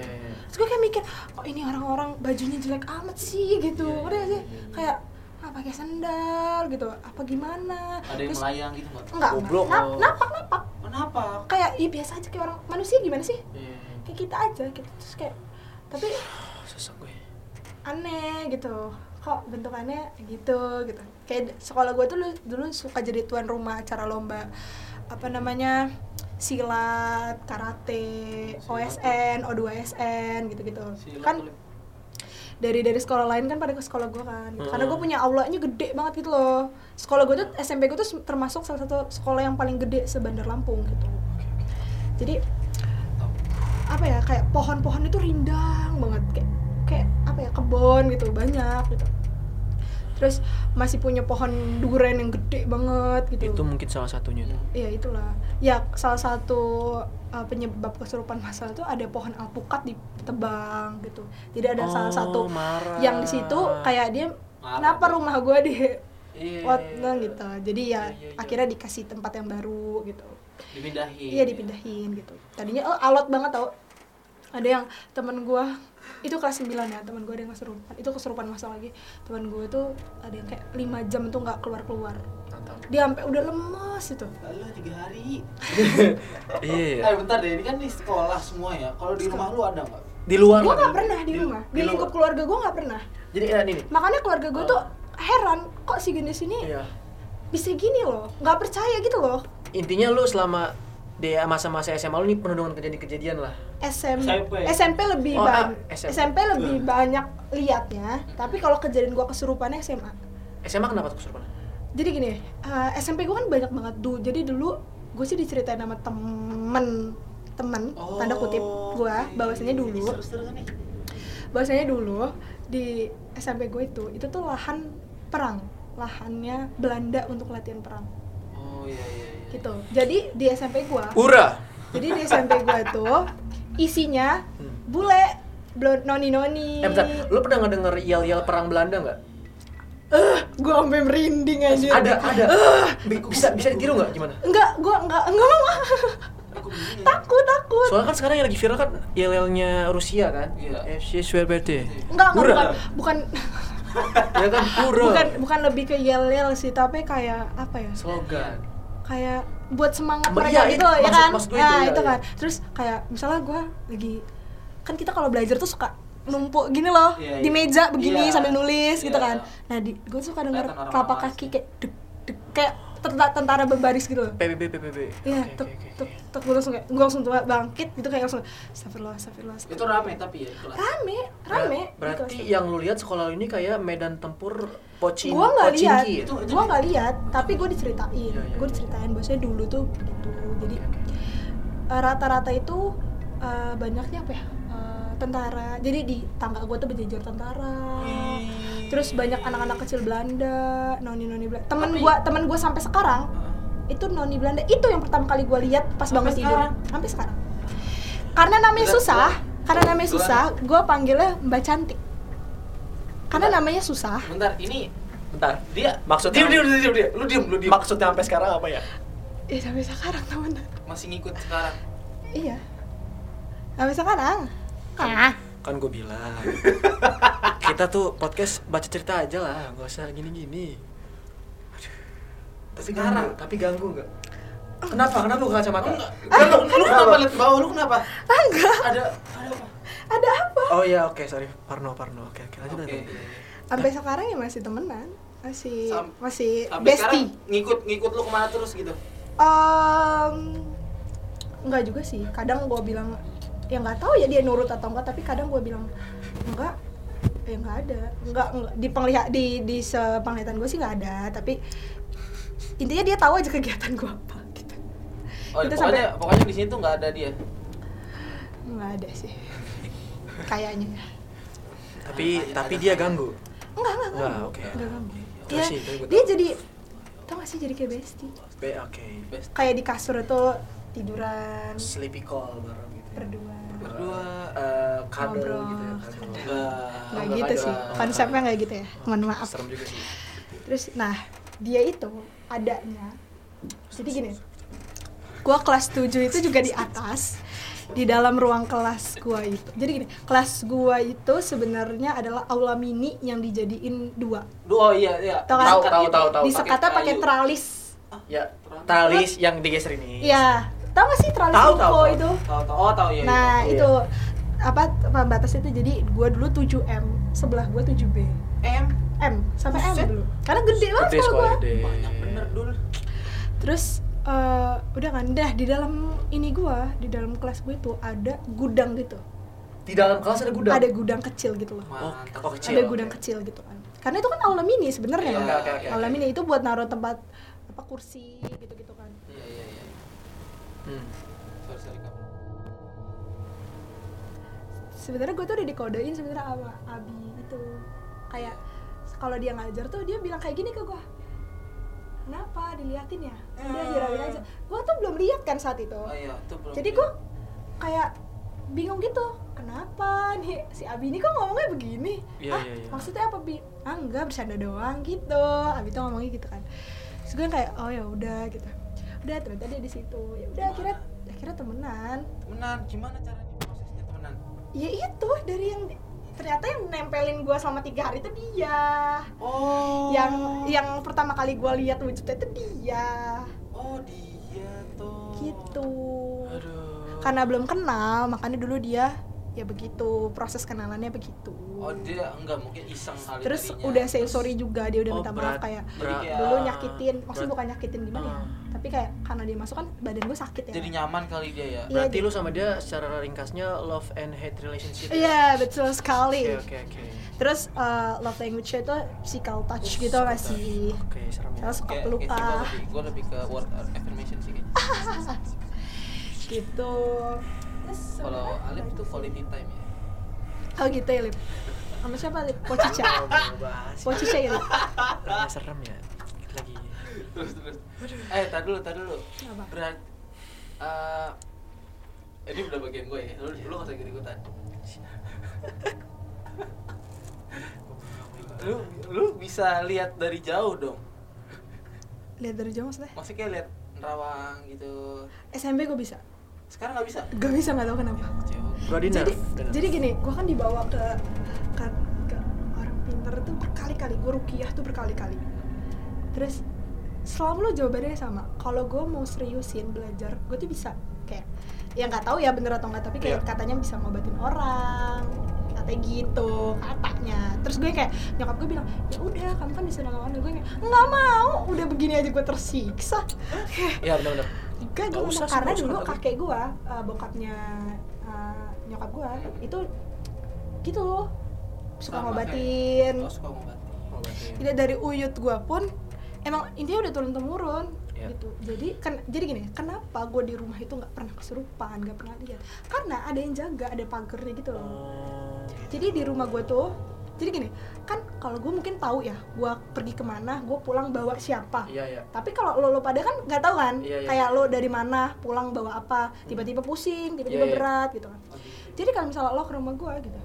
Terus gue kayak mikir kok ini orang-orang bajunya jelek amat sih? gitu. Iya, udah iya, sih? iya, iya. kayak ah pakai sandal gitu. Apa gimana? Ada yang Terus- melayang gitu nggak? enggak Nap- oh. napak napak. Kenapa? kayak iya biasa aja kayak orang manusia gimana sih? Iya. kayak kita aja gitu. Terus kayak tapi Susah gue. aneh gitu. Kok bentukannya gitu gitu kayak sekolah gue tuh dulu, dulu suka jadi tuan rumah acara lomba apa namanya silat karate OSN O2SN gitu gitu Silat kan dari dari sekolah lain kan pada ke sekolah gue kan. Gitu. karena Hmm. gue punya aulanya gede banget gitu loh. Sekolah gue tuh SMP gue tuh termasuk salah satu sekolah yang paling gede sebandar Lampung gitu. Jadi apa ya kayak pohon-pohon itu rindang banget. Kayak kayak apa ya kebun gitu banyak gitu terus masih punya pohon duren yang gede banget gitu Itu mungkin salah satunya tuh. Iya itulah. Ya salah satu uh, penyebab kesurupan masal itu ada pohon alpukat ditebang gitu. Jadi ada salah Oh, satu marah. yang di situ kayak dia Marah kenapa rumah gua di Iya. Whatnot gitu. Jadi ya Iya, iya, iya. akhirnya dikasih tempat yang baru gitu. Dipindahin. Iya dipindahin gitu. Tadinya oh, alot banget tau. Ada yang temen gua itu kelas 9 ya temen gue ada yang kesurupan itu kesurupan masal lagi temen gue tuh ada yang kayak 5 jam tuh nggak keluar keluar dia sampai udah lemes itu Lalu tiga hari. Iya. Eh bentar deh, ini kan di sekolah semua ya. Kalau di rumah lu ada nggak? Di luar gue nggak pernah di di- rumah di di lingkup luar. keluarga gue nggak pernah Jadi eh, ini makanya keluarga gue tuh heran kok si jenis ini Iya. bisa gini loh nggak percaya gitu loh Intinya lu selama di masa-masa SMA lu nih penuh dengan kejadian-kejadian lah. SM, SMP. SMP lebih Oh, ah, banyak SMP. SMP. lebih banyak liatnya tapi kalau kejadian gua kesurupannya SMA SMA kenapa tuh kesurupan? jadi gini eh, SMP gua kan banyak banget dulu jadi dulu gue sih diceritain sama temen temen tanda kutip gua bahwasanya dulu Terus terus nih. bahwasanya dulu di SMP gue itu itu tuh lahan perang lahannya Belanda untuk latihan perang Oh iya iya iya. Gitu jadi di SMP gua Ura. jadi di SMP gua tuh isinya bule blo- noni noni. Eh bentar, lu pernah ngedenger yel-yel perang Belanda nggak? gue sampai merinding aja Ada, ada. Bi- Bisa bisa ditiru nggak gimana? enggak gue enggak enggak mau takut takut Soalnya kan sekarang yang lagi viral kan yel-yelnya Rusia kan? Iya. FC Swerbete. enggak enggak Ura. bukan bukan Ya kan Ura. bukan bukan lebih ke yel yel sih tapi kayak apa ya Slogan. Kayak buat semangat mereka iya, gitu itu ya kan maksud gue nah itu, iya, itu iya. kan terus kayak misalnya gue lagi kan kita kalau belajar tuh suka numpuk gini loh Iya, di iya. meja begini Iya. sambil nulis gitu Iya. kan nah di gue suka denger telapak kaki kayak dek dek kayak tentara, tentara berbaris gitu loh PBB PBB. Iya, tuk, tuk, oke. tuk, gue langsung kayak, gue langsung tuh bangkit gitu kayak langsung, astagfirullah, astagfirullah, Itu rame tapi ya kelas. Rame, rame. Ber- Berarti yang lu lihat sekolah ini kayak medan tempur pocin gue nggak lihat, ya? Itu- di- nggak lihat, tapi gue diceritain, Iya, iya, gue iya. diceritain bahwasanya dulu tuh gitu, jadi eh, rata-rata itu eh, banyaknya apa ya, Eh, tentara, jadi di tangga gue tuh berjejer tentara, terus banyak anak-anak kecil Belanda, noni-noni Belanda, temen Tapi- gue, temen gue sampai sekarang itu noni Belanda. Itu yang pertama kali gue lihat pas bangun tidur. sekarang? sampai sekarang. Karena namanya susah karena namanya susah gue panggilnya mbak cantik karena Berat. namanya susah Bentar, ini Bentar. dia Maksudnya- diam diam diam diam. Lu diam, lu diam. Maksudnya sampai sekarang apa ya? eh sampai sekarang temen Masih ngikut sekarang. iya sampai sekarang ah Kan gue bilang. kita tuh podcast baca cerita aja lah, nggak usah gini-gini. Tapi Sekarang. ganggu, tapi ganggu nggak? Kenapa? Kenapa lu kacamata? Enggak. Lu, lu kenapa lihat bawah? Lu kenapa? enggak Ada ada apa? Ada apa Oh iya, oke, sorry. Parno, Parno. Oke, oke. Lanjut, Oke. lanjut. sampai sekarang ya masih temenan masih Sam- masih Sampai bestie ngikut ngikut lu ke mana terus gitu? Em, enggak juga sih kadang gue bilang ya nggak tahu ya dia nurut atau enggak tapi kadang gue bilang enggak ya nggak ada enggak, enggak. di penglihat di di sepenglihatan gue sih nggak ada tapi intinya dia tahu aja kegiatan gue apa gitu Oh, Itu pokoknya pokoknya di sini tuh nggak ada dia. nggak ada sih kayaknya Tapi tapi dia ganggu. enggak enggak enggak Enggak, oke. enggak ganggu Terus dia, gua dia jadi tau gak sih jadi kayak bestie Be, oke. Best. kayak di kasur itu tiduran Sleepy call bareng gitu. berdua Berdua. Eh, kado Ngobrol. gitu ya, kado. Enggak. nggak Enggak gitu sih konsepnya nggak gitu ya mohon maaf Serem juga sih. terus nah dia itu adanya jadi gini gua kelas 7 itu juga di atas di dalam ruang kelas gua itu jadi gini kelas gua itu sebenarnya adalah aula mini yang dijadiin dua oh iya iya. Tahu kan? Tahu, tahu, tahu, tahu. disekatnya pakai kayu. tralis Ya, talis yang digeser ini. Iya, tau gak sih tralis Tahu, tahu, tahu. itu Tahu tahu. Oh, tahu ya. nah iya. itu apa pembatas itu jadi gua dulu 7M sebelah gua 7B M M sampai M dulu karena gede banget sekolah gua gede. banyak bener dul. terus eh, udah kan dah di dalam ini gua di dalam kelas gue itu ada gudang gitu Di dalam kelas ada gudang. ada gudang kecil gitu loh Oh, Mantap. oh, kecil. ada gudang kecil gitu kan karena itu kan aula mini sebenarnya kan oke, oke, aula oke. mini itu buat naruh tempat apa kursi gitu gitu kan Iya iya iya. Hmm. Sorry sorry kamu. sebenarnya gue tuh udah dikodein sebenarnya sama Abi itu kayak kalau dia ngajar tuh dia bilang kayak gini ke gue kenapa? Diliatin ya? Udah Hmm. hirauin aja. Gue tuh belum lihat kan saat itu. Oh iya, itu belum. jadi gue kayak bingung gitu. Kenapa nih? Si Abi ini kok ngomongnya begini? Ah maksudnya apa bi? Ah enggak bercanda doang gitu. Abi tuh ngomongnya gitu kan. Terus gue kayak oh ya udah gitu. Udah ternyata dia di situ. Ya udah akhirnya akhirnya temenan. Temenan? Gimana caranya prosesnya temenan? ya itu dari yang ternyata yang nempelin gue selama tiga hari itu dia Oh. yang yang pertama kali gue lihat wujudnya itu dia Oh dia tuh. gitu Aduh. karena belum kenal makanya dulu dia ya begitu proses kenalannya begitu Oh dia enggak mungkin iseng kali terus tadinya. udah say sorry juga dia udah Oh, minta maaf kayak berat. dulu nyakitin maksudnya bukan nyakitin gimana ya Ah. tapi kayak karena dia masuk kan badan gue sakit ya Jadi nyaman kali dia ya. Iya, Berarti jadi- lu sama dia secara ringkasnya love and hate relationship. ya? iya betul sekali Oke oke oke. terus uh, love language itu physical touch gitu gak sih Oke serem ya. saya suka peluk kayak gue ah lebih, gue lebih ke word affirmation sih kayaknya. gitu Terus, Kalau tuh sih? quality time ya. oh gitu ya Lip sama siapa Lip? Pocica. Pocica ya serem ya. Lagi. Terus terus. Eh, tar dulu, tar dulu. Apa? Berat. eh, ini udah bagian gue ya. Lu lu gak usah ikut ikutan. lu lu bisa lihat dari jauh dong. lihat dari jauh maksudnya Maksudnya kayak lihat nerawang gitu. SMP gue bisa Sekarang nggak bisa. gak bisa nggak tahu kenapa. Kecewa. Gua di jadi nerf. Jadi gini gue kan dibawa ke ke, ke orang pinter tuh berkali-kali. Gue rukiah tuh berkali-kali. Terus selalu jawabannya sama. Kalau gue mau seriusin belajar gue tuh bisa. Kayak ya nggak tahu ya bener atau nggak tapi kayak Iya. katanya bisa ngobatin orang katanya gitu katanya. Terus gue kayak nyokap gue bilang ya udah kamu kan bisa nolongin gue kayak nggak mau. Udah begini aja gue tersiksa. Iya benar Nggak gue usah karena usah, dulu usah. kakek gue, uh, bokapnya uh, nyokap gue itu gitu suka Sama ngobatin. kayak- Oh, suka ngobatin. Ngobatin. Tidak dari uyut gue pun emang intinya udah turun temurun Iya. gitu. Jadi kan jadi gini, kenapa gue di rumah itu nggak pernah kesurupan, nggak pernah lihat? Karena ada yang jaga, ada pagernya gitu loh. Oh. Jadi di rumah gue tuh, jadi gini, kan kalau gue mungkin tahu ya, gue pergi ke mana, gue pulang bawa siapa. Iya iya. Tapi kalau lo, lo pada kan nggak tahu kan, Iya, iya. kayak lo dari mana, pulang bawa apa, tiba-tiba pusing, tiba-tiba Iya, iya. berat gitu kan. Jadi kalau misalnya lo ke rumah gue gitu,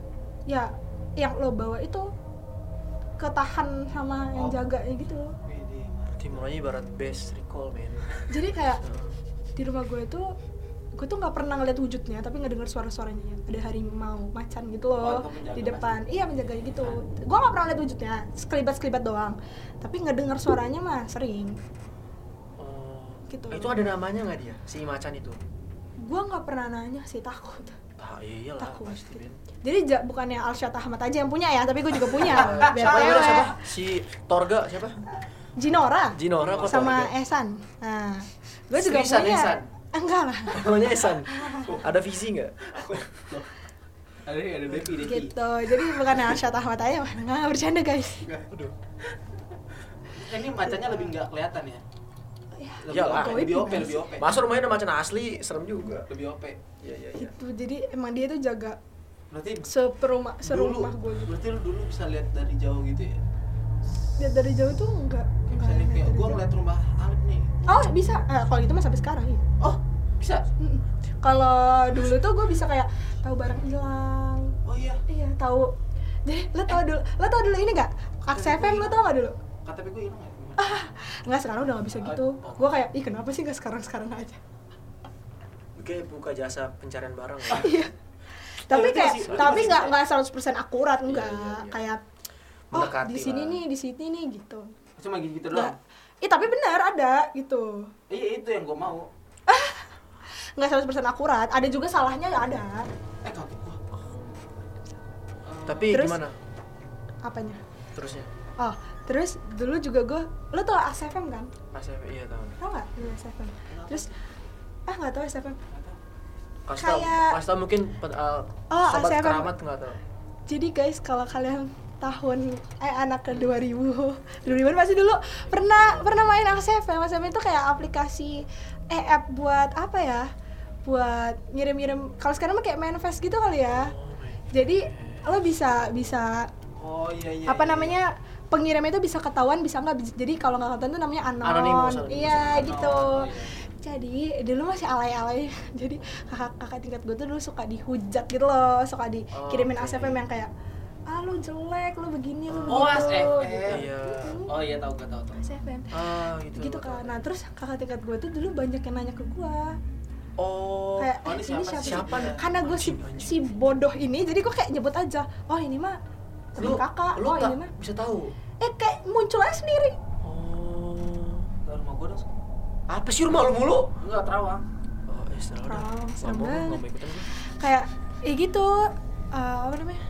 ya yang lo bawa itu ketahan sama yang Oh. jaganya gitu. Mulanya ibarat best recall men. Jadi kayak di rumah gue itu gue tuh nggak pernah ngeliat wujudnya tapi ngedenger suara-suaranya ada harimau macan gitu Oh, loh menjaga di depan iya menjaganya gitu gue nggak pernah lihat wujudnya sekelibat sekelibat doang tapi ngedenger suaranya mah sering Oh. Gitu. Itu ada namanya nggak dia si macan itu? gue nggak pernah nanya sih takut Ah iyalah Takut. pasti jadi ja- bukannya Alsyat Ahmad aja yang punya ya tapi gue juga punya Siapa cewek. siapa? Si Torga siapa? Jinora Jinora sama Torga? Esan nah gue juga Seriusan, punya Ehsan? Enggak lah Namanya Esan. Ada visi nggak? Ada ada Devi Devi. gitu jadi bukan Alsyat Ahmad aja nggak nggak bercanda guys Aduh. Eh, Ini macannya lebih nggak kelihatan ya. ya Lebih Iyalah. OP, lebih OP, lebih OP. Masa rumahnya ada macan asli, serem juga. Lebih OP. Iya iya iya. gitu jadi emang dia tuh jaga Berarti seperumah serumah gue gitu berarti lu dulu bisa lihat dari jauh gitu ya? Lihat dari jauh tuh enggak. Enggak misalnya kayak gue ngeliat rumah Alif nih. oh bisa. Eh, kalau gitu mah sampai sekarang ya Oh, bisa? Kalau dulu tuh gue bisa kayak tahu barang hilang. Oh iya. iya tahu. Jadi lo tau dulu lo tau dulu ini nggak? Aks FM lo tau nggak dulu? KTP gue hilang ya? nggak sekarang udah nggak bisa gitu. Gue kayak ih kenapa sih nggak sekarang sekarang aja? Kayak buka jasa pencarian barang ya. iya. Tapi kayak tapi nggak nggak 100% akurat Iya, enggak iya, iya. kayak oh di sini lah. nih di sini nih gitu Cuma gitu nggak doang. Ih tapi benar ada gitu Iya itu yang gue mau. nggak 100% akurat ada juga salahnya ya ada Eh kaget gue. Tapi Terus? gimana? apanya Terusnya? oh terus dulu juga gue lo tau ASFM kan ACV iya tahu. tau nggak dulu ASFM terus ah nggak tau ASFM Kasih tau, Kayak- kasih tau mungkin uh, Oh, sobat ACV. keramat nggak tahu. jadi guys kalau kalian tahun eh anak ke 2000 2000 pasti dulu. Pernah pernah main ASFM ASFM itu kayak aplikasi eh app buat apa ya? Buat ngirim-ngirim. Kalau sekarang mah kayak manifest gitu kali ya. Oh jadi lo bisa bisa Oh iya iya. apa iya, namanya pengirimnya itu bisa ketahuan bisa nggak. Jadi kalau nggak ketahuan itu namanya anon. Iya iya. gitu. Oh, iya. jadi dulu masih alay-alay. Jadi kakak kakak tingkat gue tuh dulu suka dihujat gitu loh. Suka dikirimin Oke. ASFM yang kayak ah lu jelek lu begini lu Oh, begitu ASFM. gitu. Iya. Oh iya tahu gue tahu tahu. ASFM Ah gitu. gitu kan nah terus kakak tingkat gue tuh dulu banyak yang nanya ke gue Oh. kayak oh, ini ini siapa siapa, sih? sih?" Siapa nih? karena gue si, si bodoh ini jadi gue kayak nyebut aja oh ini mah temen Lu, kakak lu oh ini mah bisa tahu. eh kayak muncul aja sendiri Oh. Enggak rumah gue dong. Apa sih rumah lu mulu? Enggak terawang. Oh, ya. Terawang, Nggak banget. nggak kayak ya gitu eh, apa namanya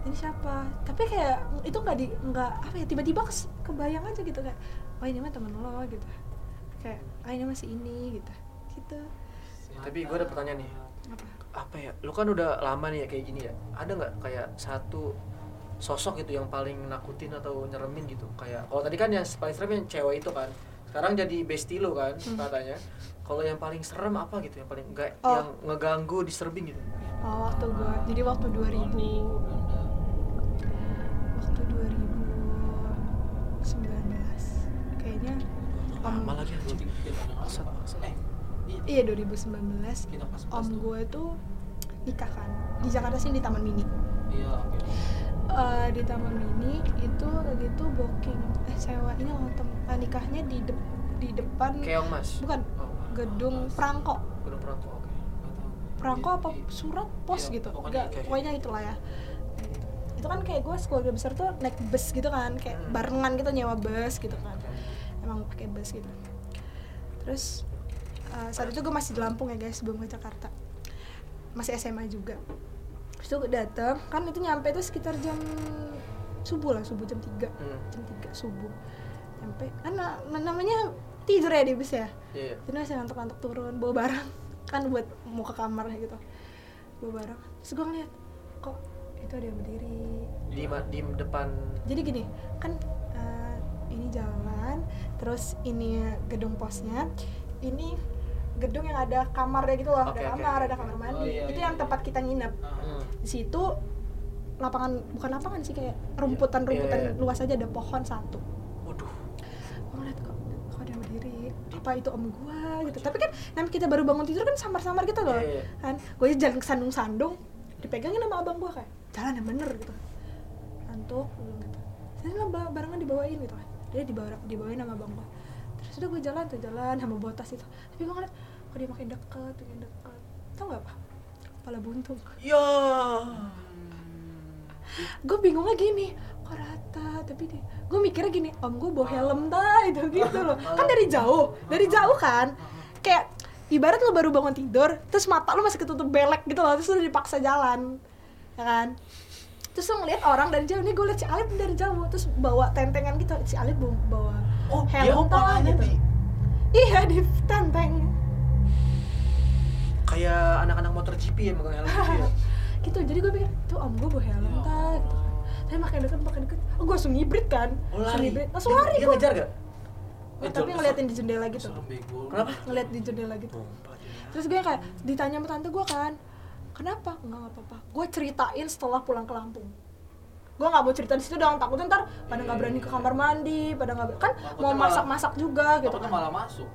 ini siapa tapi kayak itu nggak di nggak apa ya tiba-tiba kebayang aja gitu kayak oh ini mah temen lo gitu kayak ah ini masih ini gitu gitu Tapi gue ada pertanyaan nih. apa Apa ya? Lu kan udah lama nih ya kayak gini ya. Ada nggak kayak satu sosok gitu yang paling nakutin atau nyeremin gitu? Kayak kalau tadi kan yang paling serem yang cewek itu kan. Sekarang jadi bestie lu kan Hmm. katanya. Kalau yang paling serem apa gitu? Yang paling enggak Oh. yang ngeganggu, disturbing gitu. oh waktu gua jadi waktu 2000 waktu 2019 kayaknya om Lama lagi anjing. Eh, iya iya. 2019 Kita pas om gue tuh nikah kan di Jakarta sih di Taman Mini Iya, oke. Eh, di Taman Mini itu lagi tuh booking eh sewa ini loh tem eh, nikahnya di dep- di depan Keong Mas. bukan Oh, gedung Prangko Gunung Perangko. Oke. Perangko Iya, apa iya. surat pos Iya, gitu pokoknya Nggak, kayak pokoknya itulah ya. Itu kan kayak gue sekeluarga besar tuh naik bus gitu kan kayak Hmm. barengan gitu nyewa bus gitu kan. Emang pakai bus gitu. Terus uh, saat itu gue masih di Lampung ya guys sebelum ke Jakarta. Masih SMA juga. Terus tuh dateng kan itu nyampe tuh sekitar jam subuh lah subuh jam 3 Hmm. jam 3 subuh. Nyampe kan na- na- namanya tidur ya di bus ya? Iya. jadi masih ngantuk-ngantuk turun bawa barang. Kan buat mau ke kamar gitu. Bawa barang. Terus gue ngeliat kok itu ada yang berdiri Di di depan jadi gini kan eh, ini jalan terus ini gedung posnya ini gedung yang ada kamarnya gitu loh Oke, ada kamar oke. ada kamar mandi Oh, iya, itu iya, yang iya. tempat kita nginep Hmm. di situ lapangan bukan lapangan sih kayak rumputan-rumputan Iya, iya, iya. luas aja ada pohon satu Waduh. gue ngeliat kok kok ada yang berdiri apa itu om gua gitu tapi kan namanya kita baru bangun tidur kan samar-samar gitu loh Iya, iya. kan gue jalan ke sandung-sandung dipegangin sama abang gua kayak jalan yang bener gitu. Ngantuk gitu. Terus lah ba- barengan dibawain gitu kan. Dia dibawa dibawain sama abang gua. Terus udah gue jalan tuh jalan sama bawa tas itu. Tapi gue ngeliat kok dia makin deket makin deket. Tau gak apa kepala buntung. Ya. gue bingungnya gini kok rata? Tapi dia gue mikirnya gini om gue bawa helm dah itu gitu loh. Kan dari jauh dari jauh kan. Kayak ibarat lo baru bangun tidur terus mata lo masih ketutup belek gitu loh terus lo dipaksa jalan ya kan? Terus lo ngeliat orang dari jauh nih gue liat si Alif dari jauh terus bawa tentengan gitu si Alif bawa, Oh, dia helm orangnya gitu. Di iya di tenteng. Kayak anak-anak motor GP ya megang helm gitu ya. gitu jadi gue pikir tuh om gue bawa helm Ya tah gitu kan. Tapi makin deket makin deket. Oh, gue langsung ngibrit kan? Oh, langsung lari. ngibrit. Langsung Dia- lari Dia gue ngejar gak? Eh, tapi ngeliatin di jendela gitu. Kenapa? ngeliat di jendela gitu. Terus gue kayak ditanya sama tante gue kan kenapa? Enggak nggak apa-apa. Gue ceritain setelah pulang ke Lampung. Gue nggak mau cerita di situ dong takutnya ntar pada nggak berani ke kamar mandi pada nggak kan Takutnya mau masak-masak juga gitu kan. malah masuk.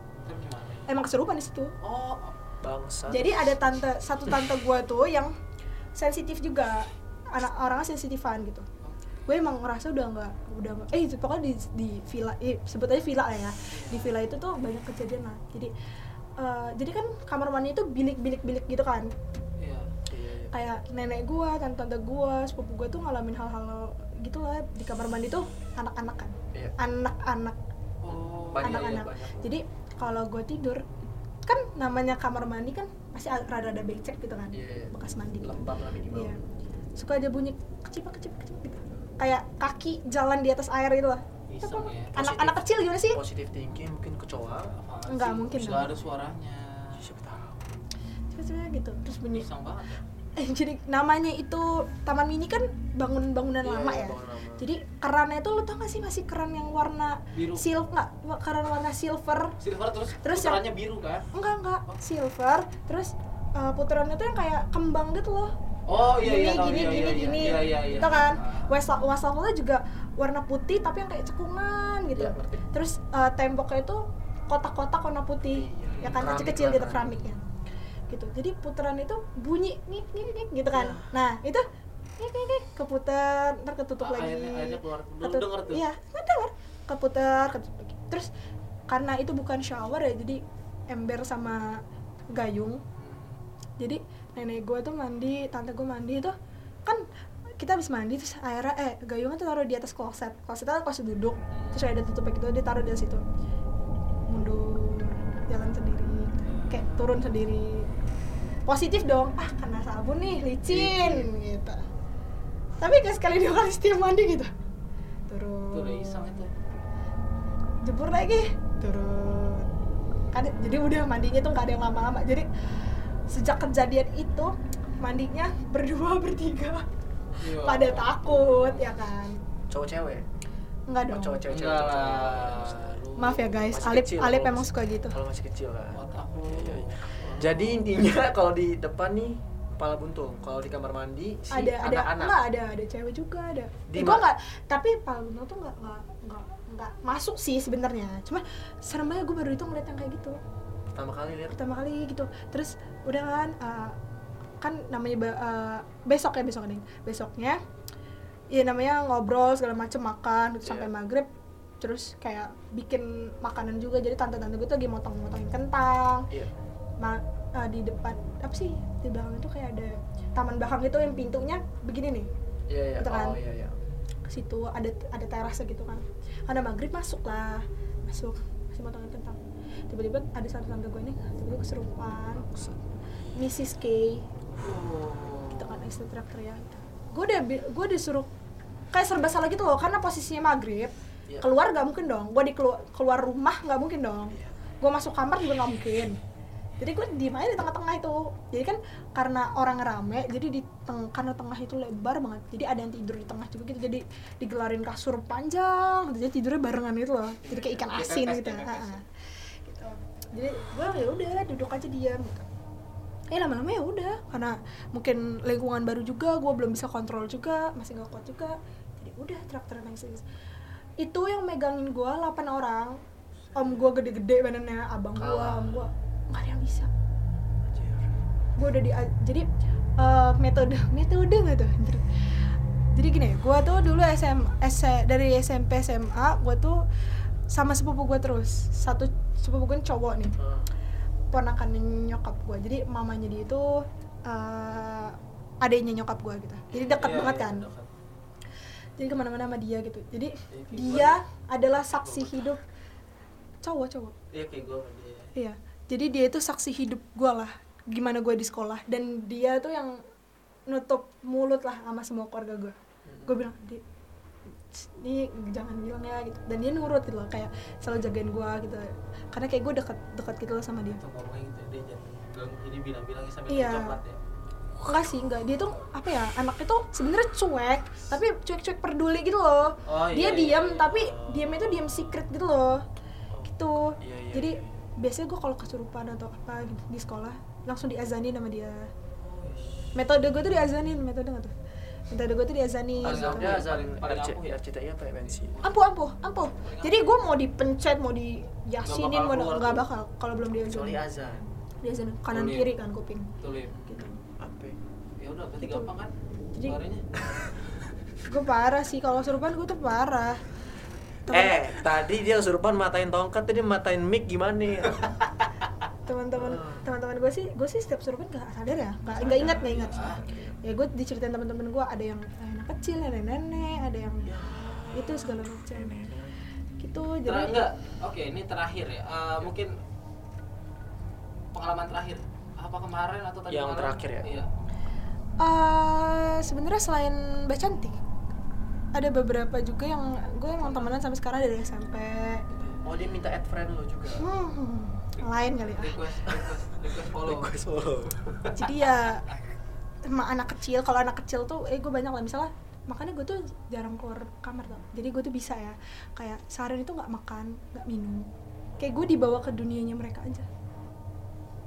Emang keserupan di situ. Oh, Bangsa. jadi ada tante satu tante gue tuh yang sensitif juga. Anak orangnya sensitifan gitu gue emang ngerasa udah nggak udah nggak eh itu pokoknya di di villa eh, sebut aja villa lah ya di villa itu tuh banyak kejadian lah jadi eh, jadi kan kamar mandi itu bilik-bilik-bilik gitu kan iya. Iya, iya. kayak nenek gue tante-tante gue sepupu gue tuh ngalamin hal-hal gitu lah di kamar mandi tuh anak-anak kan Iya. anak-anak Oh, Banyak, anak-anak iya, banyak. jadi kalau gue tidur kan namanya kamar mandi kan pasti ag- rada-rada becek gitu kan bekas mandi gitu. Lembab lah minimal. iya suka ada bunyi kecipak kecipak kecipak gitu kayak kaki jalan di atas air gitu lah Itu apa? ya. anak-anak kecil gimana sih Positive thinking mungkin kecoa. Apaan Enggak, sih? mungkin nggak ada suaranya. Siapa tahu. Coba-coba gitu terus bunyi banget. ya. eh, jadi namanya itu taman mini kan bangun bangunan Iya, lama ya bangunan lama. jadi kerannya itu lo tau gak sih masih keran yang warna Biru. silver nggak keran warna silver Silver terus Terus yang- biru kan? enggak enggak silver terus uh, putarannya tuh yang kayak kembang gitu loh Oh iya gini iya gini iya, gini iya, gini. Iya iya iya. Tau kan wastafel wastafelnya juga warna putih tapi yang kayak cekungan gitu. Iya, terus uh, temboknya itu kotak-kotak warna putih Iya, ya kan? kecil-kecil gitu keramik. keramiknya gitu. Jadi putaran itu bunyi nih nih nih gitu kan. Iya. nah itu nih nih nih keputar ntar ketutup Ah, lagi. airnya- airnya keluar. Belum Ketut- denger tuh. iya denger. Keputar ketutup lagi. Terus karena itu bukan shower ya jadi ember sama gayung. Jadi nenek gue tuh mandi tante gue mandi tuh kan kita habis mandi terus airnya eh gayungnya tuh taruh di atas kloset. Klosetnya kan kloset duduk terus ada tutupnya gitu dia taruh di situ. Mundur jalan sendiri kayak turun sendiri. Positif dong ah kena sabun nih licin gitu. Tapi gak sekali dua kali setiap mandi gitu. Turun. Iseng itu. jebur lagi. Turun. Kan jadi udah mandinya tuh nggak ada yang lama-lama. Jadi sejak kejadian itu mandinya berdua bertiga. Iya. pada takut ya kan? Cowok cewek? Nggak oh, dong. cowok cewek Enggak cewek. lah. maaf ya guys. Masih Alip kecil, Alip emang suka gitu. Kalau masih kecil kan? Buat aku. Iya, iya. jadi intinya kalau di depan nih kepala buntung. Kalau di kamar mandi si ada ada anak-anak nggak ada ada cewek juga ada. Di di ma- nggak tapi Palguno tuh nggak nggak nggak nggak masuk sih sebenarnya. Cuma serem banget gue baru itu ngeliat yang kayak gitu pertama kali lihat pertama kali gitu. Terus udah kan uh, kan namanya uh, besok ya besok nih. Besoknya ya namanya ngobrol segala macem makan terus sampai Iya. maghrib terus kayak bikin makanan juga. Jadi tante-tante gue tuh lagi motong-motongin kentang. Iya. Ma uh, di depan apa sih di belakang itu kayak ada taman belakang itu yang pintunya begini nih. Iya iya. Gitu kan. oh iya iya. Ke situ ada ada terasnya gitu kan. Ada maghrib masuk lah masuk masih motongin tiba-tiba ada satu tante gue nih tiba-tiba kesurupan Mrs. K gitu kan istri teriak-teriak gue udah gue disuruh kayak serba salah gitu loh karena posisinya maghrib. Iya. keluar gak mungkin dong. Gue di keluar rumah nggak mungkin dong. Iya. gue masuk kamar juga nggak mungkin. Jadi gue diem aja di tengah-tengah itu. Jadi kan karena orang rame jadi di teng karena tengah itu lebar banget. Jadi ada yang tidur di tengah juga gitu. Jadi digelarin kasur panjang. Jadi tidurnya barengan gitu loh. Jadi kayak ikan Kayak asin pepes, gitu. gitu jadi gue ya udah duduk aja diam gitu. Eh lama-lama ya udah karena mungkin lingkungan baru juga gue belum bisa kontrol juga masih nggak kuat juga. Jadi udah teriak-teriak nangis itu yang megangin gue 8 orang. Om gue gede-gede badannya abang gue Kalah. om gue nggak ada yang bisa. Gue udah di jadi eh, metode metode nggak tuh? Jadi gini gue tuh dulu SM, S- dari SMP SMA gue tuh sama sepupu gue terus. Satu sepupu gue cowok nih. Hmm. ponakan nyokap gue jadi mamanya dia itu eh adiknya nyokap gue gitu. Jadi dekat Iya, banget iya, kan. dekat. jadi ke mana-mana sama dia gitu. Jadi kayak dia adalah saksi hidup cowok cowok. Iya kayak gue sama dia. iya. Jadi dia itu saksi hidup gue lah. Gimana gue di sekolah. Dan dia tuh yang nutup mulut lah sama semua keluarga gue gue bilang di ini jangan bilang ya gitu. Dan dia nurut gitu loh kayak selalu jagain gue gitu. Karena kayak gue dekat dekat gitu loh sama dia. Ngomongnya gitu dia jangan bilang- jadi bilang-bilangnya sambil Iya. coklat ya. enggak sih enggak. Dia tuh apa ya anak itu sebenarnya cuek tapi cuek-cuek peduli gitu loh. Oh, dia iya, iya, diam iya. tapi diamnya itu diam secret gitu loh. Gitu. Iya, iya, jadi iya. biasanya gue kalau kesurupan atau apa gitu di sekolah langsung diazanin sama dia. Metode gue tuh diazanin metode nggak tuh metode gue tuh diazanin azannya gitu. azan Paling RC, ampuh ya? RCTI apa MNC ampuh ampuh ampuh jadi gue mau dipencet mau bakal mau nggak tuh. bakal kalau belum kecuali diazanin azan diazanin kanan kiri kan kuping Tulim. gitu apa Ya udah berarti Gitu. gampang kan? Jadi- gue parah sih kalau kesurupan gue tuh parah eh tadi dia kesurupan matain tongkat tadi matain mic gimana ya teman-teman Ah. teman-teman gue sih gue sih setiap kesurupan gak sadar ya nggak nggak ingat nggak ingat ya gue diceritain teman-teman gue ada yang anak kecil ada yang nenek ada yang itu segala macam gitu Ter jadi enggak. Oke, ini terakhir ya. Eh, mungkin pengalaman terakhir. Apa kemarin atau tadi Yang terakhir ya? Iya. eh sebenarnya selain Mbak Cantik ada beberapa juga yang gue emang temenan sampai sekarang dari SMP oh dia minta add friend lo juga hmm, lain kali ya Request request request follow. request follow. Jadi ya sama anak kecil kalau anak kecil tuh eh gue banyak lah. Misalnya makanya gue tuh jarang keluar kamar tau. Jadi gue tuh bisa ya kayak seharian itu nggak makan nggak minum. Kayak gue dibawa ke dunianya mereka aja.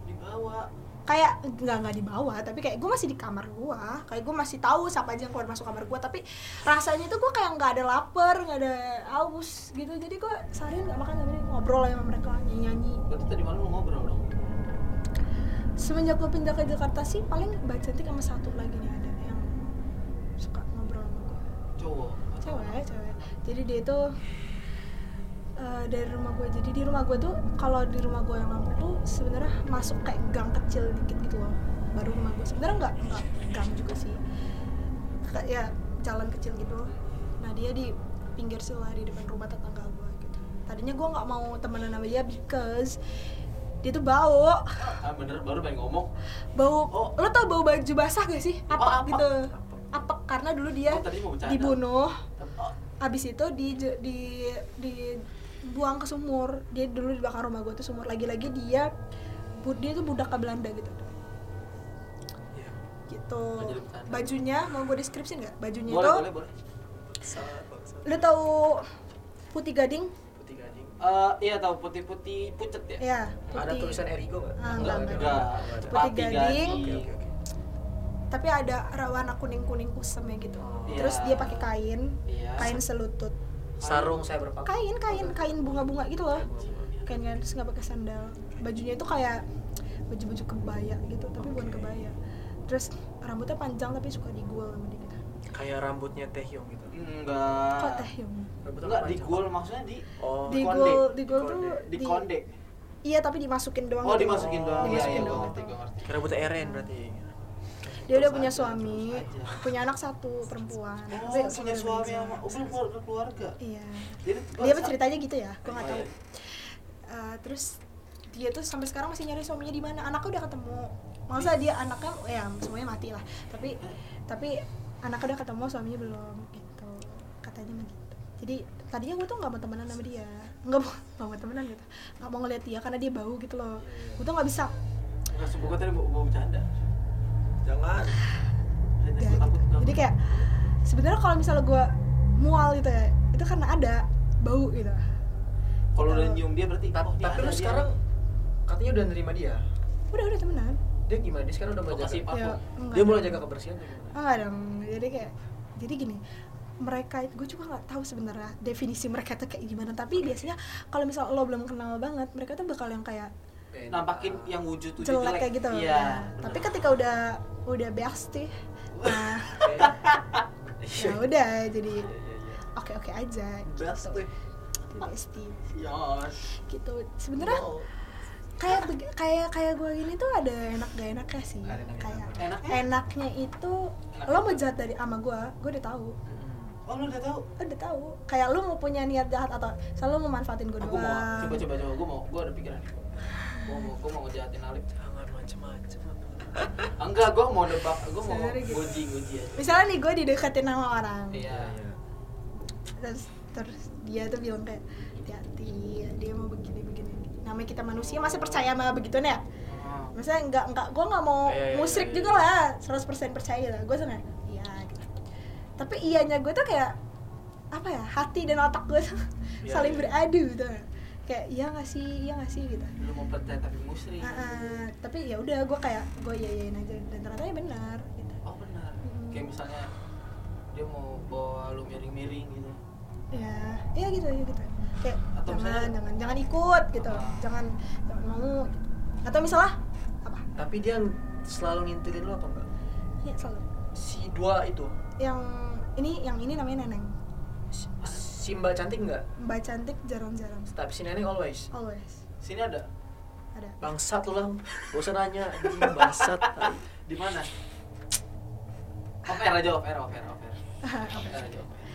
Dibawa. Kayak nggak nggak dibawa tapi kayak gue masih di kamar gue kayak gue masih tahu siapa aja yang keluar masuk kamar gue tapi rasanya tuh gue kayak nggak ada lapar nggak ada aus gitu. Jadi gue seharian nggak makan nggak ngobrol aja sama mereka nyanyi nyanyi Berarti tadi malam lu ngobrol dong. semenjak gue pindah ke Jakarta sih paling mbak cantik sama satu lagi nih ada yang suka ngobrol sama gue Cowok. cewek cewek. Jadi dia itu eh, dari rumah gue jadi di rumah gue tuh kalau di rumah gue yang lama tuh sebenarnya masuk kayak gang kecil dikit gitu loh. Baru rumah gue sebenarnya nggak nggak gang juga sih. Kayak ya jalan kecil gitu. Nah dia di pinggir sila di depan rumah tetangga gue gitu. Tadinya gue nggak mau temenan sama dia because dia tuh bau. Ah bener. Baru pengen ngomong. bau. Oh. lo tau bau baju basah gak sih? Apa Oh, gitu. Apa karena dulu dia Oh, dibunuh. Oh, abis itu di di di buang ke sumur dia dulu di belakang rumah gue tuh sumur lagi-lagi dia bu- dia tuh budak ke Belanda gitu Iya. gitu bajunya mau gue deskripsi nggak bajunya boleh itu boleh boleh Salah lu tahu putih gading Putih gading. Eh, iya tahu putih-putih pucet ya ya Ada putih tulisan Erigo nggak? Ah, Nggak enggak, enggak Nggak ada. Putih gading. Oke oke oke. tapi ada warna kuning kuning kusemnya gitu Oh. terus Iya. dia pakai kain Iya. kain selutut Sarung saya berpakaian. kain kain kain bunga-bunga gitu loh kain kain terus nggak pakai sandal bajunya itu kayak baju-baju kebaya gitu tapi bukan Oke. kebaya terus rambutnya panjang tapi suka digul sama dia gitu Kayak rambutnya Taehyung gitu. enggak kok Rambutnya enggak panjang. di gol maksudnya di Oh. di konde. gul di gul Di tuh konde. di konde iya tapi dimasukin doang oh gitu. dimasukin doang iya dimasukin iya gue doang ngerti gitu. ngerti rambutnya Eren berarti. Dia udah punya suami punya anak satu perempuan. Oh Tapi punya suami sama oh keluarga. Iya. Jadi dia ceritanya gitu ya? Gue nggak tahu. Eh, terus dia tuh sampai sekarang masih nyari suaminya di mana? Anaknya udah ketemu. Masa dia anaknya ya semuanya mati lah. Tapi tapi anaknya udah ketemu suaminya belum gitu. Katanya begitu jadi tadinya gue tuh nggak mau temenan sama dia. Nggak mau nggak mau temenan gitu. Nggak mau ngeliat dia karena dia bau gitu loh. Gue tuh nggak bisa. Nggak gue tadi mau mau bercanda Jangan. Gitu. takut. jadi kayak sebenarnya kalau misalnya gue mual gitu ya itu karena ada bau gitu kalau udah Gitu. nyium dia berarti Ta- oh, dia Tapi lu sekarang katanya udah nerima dia. udah udah temenan Dia gimana? Dia sekarang udah mulai Oh, jaga. ya. Dia mulai jaga kebersihan tuh gimana? Enggak dong, jadi kayak jadi gini mereka gue juga nggak tahu sebenarnya definisi mereka tuh kayak gimana tapi biasanya kalau misal lo belum kenal banget mereka tuh bakal yang kayak. Nampakin yang wujud wujud jelek kayak gitu. Iya Nah, tapi ketika udah udah bestie nah ya udah jadi Iya, iya, iya. oke oke aja best gitu. tuh. Bestie Yos. gitu. Sebenarnya Oh. kayak kayak kayak gue gini tuh ada enak gak enaknya sih. Ada enak kayak enaknya. itu Enaknya lo mau jahat dari ama gue gue udah tahu. Oh lu udah tahu? Udah tahu. Kayak lu mau punya niat jahat atau selalu mau manfaatin gue aku doang. Mau coba coba coba. Gue mau gue ada pikiran. nih gue mau gue mau ngejahatin Alif Jangan macem-macem. enggak gue mau nebak gue mau gitu. goji goji aja misalnya nih gue dideketin sama orang iya terus terus dia tuh bilang kayak hati-hati dia mau begini begini namanya kita manusia masih percaya sama begituan ya Oh. maksudnya enggak enggak gue nggak mau Iya, iya, musrik iya, juga iya. lah 100% percaya lah gue kayak iya gitu tapi iyanya gue tuh kayak apa ya hati dan otak gue tuh Iya, saling iya. beradu gitu kayak iya nggak sih iya nggak sih gitu lu mau percaya tapi musrik Ah, ah, tapi ya udah gue kayak gue yayain aja dan ternyata ya benar gitu oh benar Mm. kayak misalnya dia mau bawa lu miring-miring gitu ya iya gitu ya gitu kayak Atau jangan misalnya- jangan jangan ikut gitu Ah. jangan jangan mau gitu. atau misalnya apa Tapi dia selalu ngintilin lo apa enggak? ya selalu Si dua itu. yang ini yang ini namanya neneng Si Mbak cantik enggak? mbak cantik jarang-jarang. Tapi si Neneng always. always. Sini ada? Ada. Bangsat lu lah. Gak usah nanya. Bangsat. di mana? Off air aja off air off air off air. Off air. Aja off air.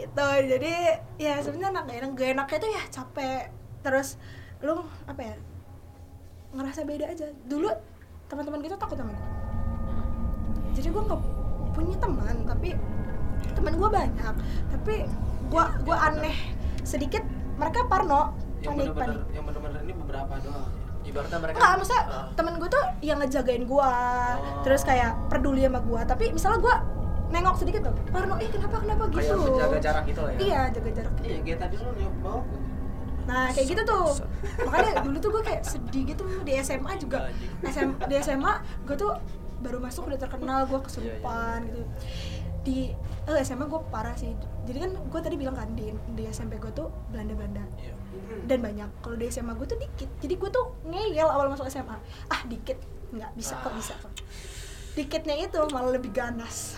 Gitu. Jadi ya sebenarnya enak gak enak gak enaknya tuh ya capek. Terus lu apa ya? Ngerasa beda aja. Dulu teman-teman gitu takut sama gue jadi gue nggak punya teman tapi teman gue banyak. Tapi gue gue aneh sedikit mereka parno yang panik panik yang bener-bener ini beberapa doang ya. Ibaratnya mereka Enggak, maksudnya Ah. temen gue tuh yang ngejagain gue Oh. terus kayak peduli sama gue tapi misalnya gue nengok sedikit tuh parno eh kenapa kenapa gitu kayak menjaga jarak gitu lah ya. iya jaga jarak iya kayak tadi lu nyok bawah Nah kayak gitu tuh. Makanya dulu tuh gue kayak sedih gitu Di SMA juga Anjing. SM, Di SMA gue tuh baru masuk udah terkenal Gue Iya, kesurupan gitu Di eh, SMA gue parah sih. Jadi kan gue tadi bilang kan Di, di SMP gue tuh Belanda-Belanda. Iya. Dan banyak. Kalau di SMA gue tuh dikit. Jadi gue tuh ngeyel awal masuk SMA Ah dikit. Nggak bisa kok Ah. bisa kok. Dikitnya itu malah lebih ganas.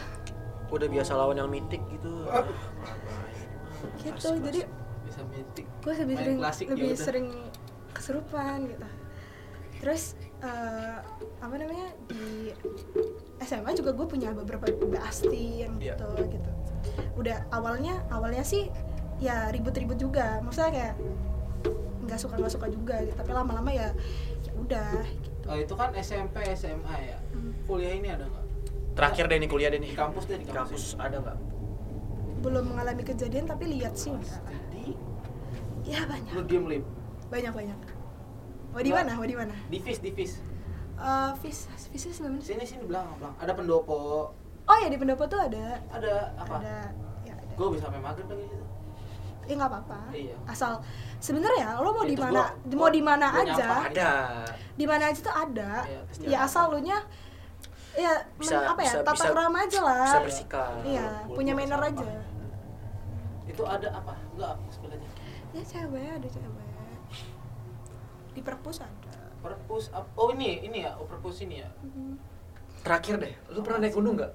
Udah biasa lawan yang mitik gitu. Gitu. Jadi bisa meeting gue lebih Main sering klasik, lebih yaudah. sering kesurupan gitu. Terus eh, apa namanya di SMA juga gue punya beberapa bestie yang Iya. gitu gitu. Udah awalnya awalnya sih ya ribut-ribut juga. Maksudnya kayak nggak suka nggak suka juga gitu. Tapi lama-lama ya ya udah gitu. oh itu kan SMP SMA ya? Hmm. kuliah ini ada nggak? Terakhir deh nih kuliah deh nih. di kampus deh di kampus, kampus. ada nggak? belum mengalami kejadian tapi lihat sih. Jadi ya banyak. Lu diem lip. banyak banyak. Mau di mana? Mau di mana? Di fish, di fish. Vis visnya sebelah mana sih Sini sini belakang, belakang. Ada pendopo. oh ya di pendopo tuh ada Ada apa? ada ya ada Gue bisa sampai maghrib lagi situ. ya nggak apa-apa Iya. asal sebenarnya lo mau Ya, di terus mana mau di mana aja ada di mana aja tuh ada Iya, ya asal lu nya ya Bisa- men- apa ya bisa- tata bisa- krama aja lah bisa bersikap iya punya manner aja Itu ada apa? Enggak, sebelahnya. ya cewek ada cewek di perpus ada Perpus Oh ini, ini ya, oh perpus ini ya. terakhir deh lu pernah naik gunung nggak?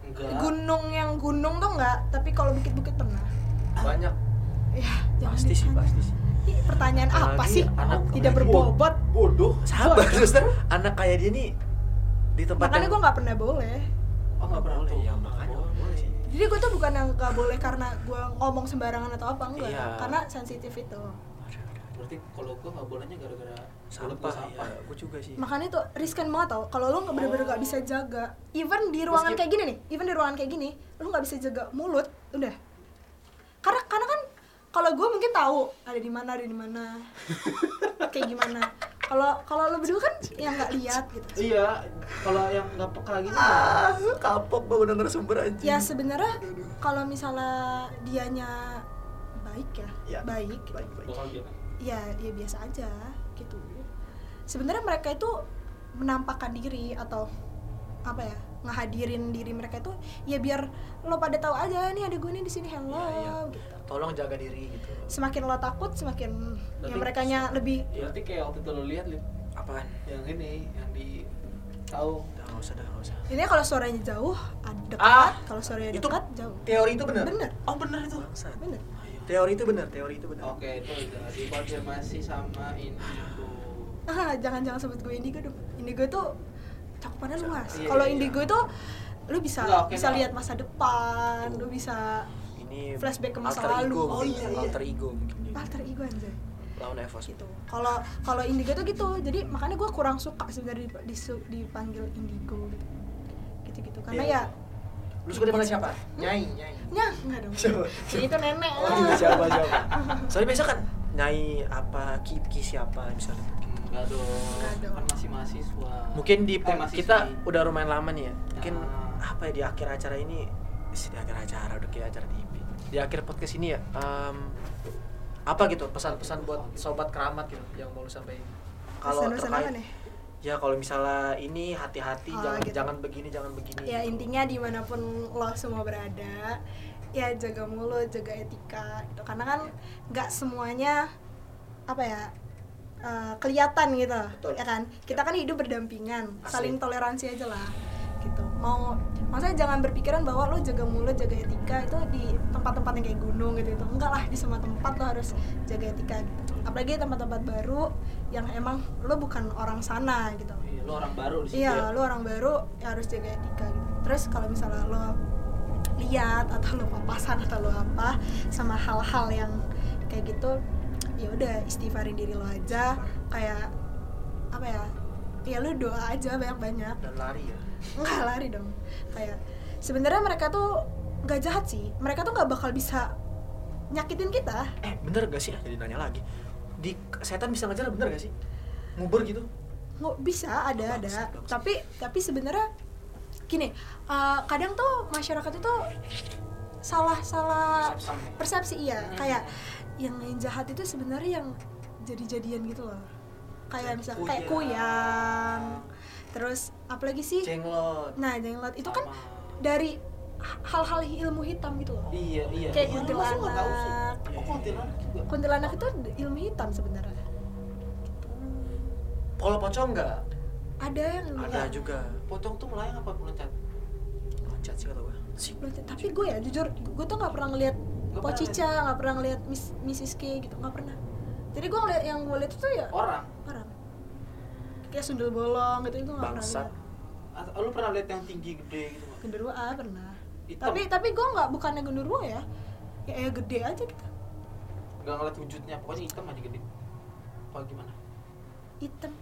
Enggak. gunung yang gunung tuh enggak tapi kalau bukit-bukit pernah. Banyak. Ya pasti sih pasti sih. Ih, pertanyaan apa sih? anak- tidak berbobot. Bodoh. sabar suster anak kayak dia nih di tempat makanya yang gue nggak pernah boleh. Oh enggak pernah boleh. Ya makanya. nggak boleh. Sih jadi gue tuh bukan yang nggak boleh karena gue ngomong sembarangan atau apa enggak. Iya. karena sensitif itu Berarti kalau gue nggak bolehnya gara-gara sampah ya gue juga sih. Makanya tuh riskan banget tau. Kalau lo nggak bener-bener nggak bisa jaga. Even di ruangan Meski- kayak gini nih even di ruangan kayak gini lo nggak bisa jaga mulut udah. Karena karena kan kalau gue mungkin tahu ada di mana ada di mana kayak gimana. Kalau kalau lo berdua kan yang nggak lihat gitu. Iya, kalau yang nggak peka gitu. ah kapok banget denger sumber aja ya sebenarnya kalau misalnya dianya baik ya, Ya, baik. baik baik. Gitu. Ya ya biasa aja gitu. Sebenarnya mereka itu menampakkan diri atau apa ya ngehadirin diri mereka itu ya biar lo pada tahu aja nih ada gue nih di sini hello Iya, iya. gitu. Tolong jaga diri gitu. Semakin lo takut semakin Berarti- yang mereka nya lebih Ya, berarti kayak waktu itu lo lihat Lip, apaan? yang ini yang di tahu. Udah nggak usah udah nggak usah. Ini kalau suaranya jauh ada dekat Ah, kalau suaranya itu dekat jauh. teori itu benar? Bener Oh benar itu. Bener teori itu benar teori itu benar Oke, itu udah dikonfirmasi sama Indigo. ah jangan jangan sebut gue indigo dong indigo tuh cakupannya luas Iya, kalau iya. indigo tuh lu bisa Enggak, oke, bisa enggak. lihat masa depan lu bisa ini Flashback ke masa alter lalu. ego Oh, iya, iya. alter ego mungkin dia. alter ego anjay lawan Evos gitu kalau kalau indigo tuh gitu jadi makanya gue kurang suka sebenarnya dipanggil indigo gitu gitu gitu karena Iya. ya lu suka dipanggil siapa nyai nyai nyah nggak dong Siapa? Si itu nenek oh iya, siapa siapa soalnya biasa kan nyai apa ki, ki siapa misalnya Enggak dong. Enggak dong. Kan masih mahasiswa. mungkin di Eh, kita udah lumayan lama nih ya mungkin Ah. apa ya di akhir acara ini di akhir acara udah kayak acara TV di akhir podcast ini ya em, apa gitu pesan-pesan buat sobat keramat gitu yang mau lu sampaikan kalau terkait nih? Ya kalau misalnya ini hati-hati Oh, jangan gitu. jangan begini jangan begini ya intinya di mana pun lo semua berada ya jaga mulut jaga etika gitu karena kan nggak semuanya apa ya eh, kelihatan gitu Betul. ya kan kita kan hidup berdampingan Asli. saling toleransi aja lah gitu mau maksudnya jangan berpikiran bahwa lo jaga mulut jaga etika itu di tempat-tempat yang kayak gunung gitu gitu enggak lah di semua tempat lo harus jaga etika gitu apalagi tempat-tempat baru yang emang lo bukan orang sana gitu Iya, lo orang baru di situ Iya, ya. lu orang baru ya harus jaga etika gitu. Terus kalau misalnya lo lihat atau lo papasan atau lo apa sama hal-hal yang kayak gitu, ya udah istighfarin diri lo aja kayak apa ya? Ya lu doa aja banyak-banyak. dan lari ya Enggak lari dong. Kayak sebenarnya mereka tuh nggak jahat sih. Mereka tuh nggak bakal bisa nyakitin kita. eh bener gak sih jadi nanya lagi di setan bisa ngejar bener gak sih ngubur gitu nggak bisa ada ada Bangsat, bangsat. tapi tapi sebenarnya gini uh, kadang tuh masyarakat itu salah salah Persepsi. persepsi iya Hmm. kayak yang yang jahat itu sebenarnya yang jadi-jadian gitu loh kayak misal kayak kuyang terus apalagi sih? Cenglot nah jenglot. Itu kan Sama- dari hal-hal ilmu hitam gitu loh. Iya, iya. Kayak Iya, kuntilanak. Oh, kuntilanak juga. kuntilanak itu ilmu hitam sebenarnya. Kalau pocong nggak? Ada yang ada hitam. juga. Pocong tuh melayang apa loncat? loncat sih kata gue sih tapi gue ya jujur gue tuh nggak pernah ngeliat Nggak Pocica nggak pernah ngeliat Miss Mrs K gitu. Nggak pernah jadi gue ngeliat yang gue liat itu ya Orang. orang kayak sundel bolong gitu itu nggak pernah Bangsat. liat Atau lu pernah lihat yang tinggi gede gitu? genderuwo ah pernah Hitam. tapi tapi gue nggak bukannya genderuwo ya ya, ya gede aja gitu Nggak ngeliat wujudnya, pokoknya hitam aja gede. Apa gimana? hitam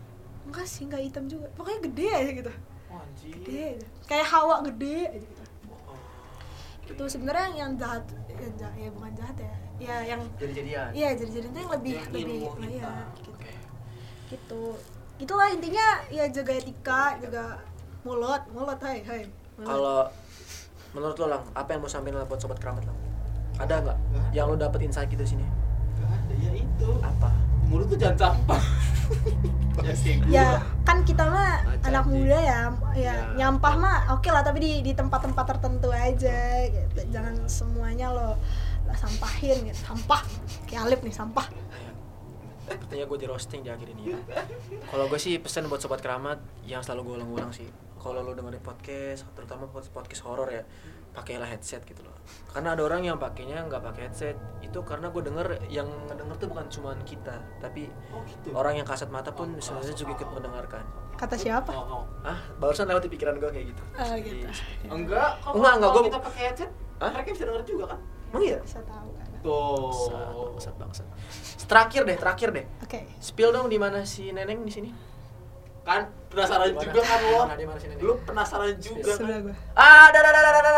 enggak sih nggak hitam juga pokoknya gede aja gitu Oh, anjir. gede aja kayak hawa gede aja gitu Oh. itu sebenarnya yang, yang jahat yang jahat ya bukan jahat ya ya yang Jadi-jadian. iya jadi jadi itu yang lebih Yang lebih ilmu kita. gitu. Oke. gitu itulah intinya ya jaga etika jaga mulut mulut hai hai mulut. Kalau menurut lo lang, apa yang mau sampaikan buat sobat keramat lang? Ada nggak yang lo dapet insight gitu sini? Gak ada ya itu. Apa? Mulut tuh jangan sampah. ya gua. ya kan kita mah Ah, anak muda ya ya Ya. nyampah mah oke lah tapi di di tempat-tempat tertentu aja gitu jangan semuanya lo sampahin gitu sampah kayak Alip nih sampah Sepertinya gue di roasting di akhir ini ya. Kalau gue sih pesan buat sobat keramat yang selalu gue ulang-ulang sih. Kalau lo dengerin podcast, terutama pod- podcast horor ya, pakailah headset gitu loh. Karena ada orang yang pakainya nggak pakai headset. Itu karena gue denger yang ngedenger tuh bukan cuma kita, tapi Oh gitu. orang yang kasat mata pun sebenarnya juga ikut mendengarkan. kata siapa Oh, oh. Ah, barusan lewat di pikiran gue kayak gitu. Ah, gitu. Jadi, seperti itu. Enggak, kalau Enggak, enggak, gua- kita pakai headset, Hah? mereka bisa denger juga kan? Emang iya? bisa tahu kan Tuh. bangsat, bangsat. Terakhir deh, terakhir deh. oke Spill dong di mana si Neneng di sini? Kan penasaran juga kan lo. Si Neneng? Lu penasaran juga kan? sudah gue Ah, dah, dah, dah, dah, dah,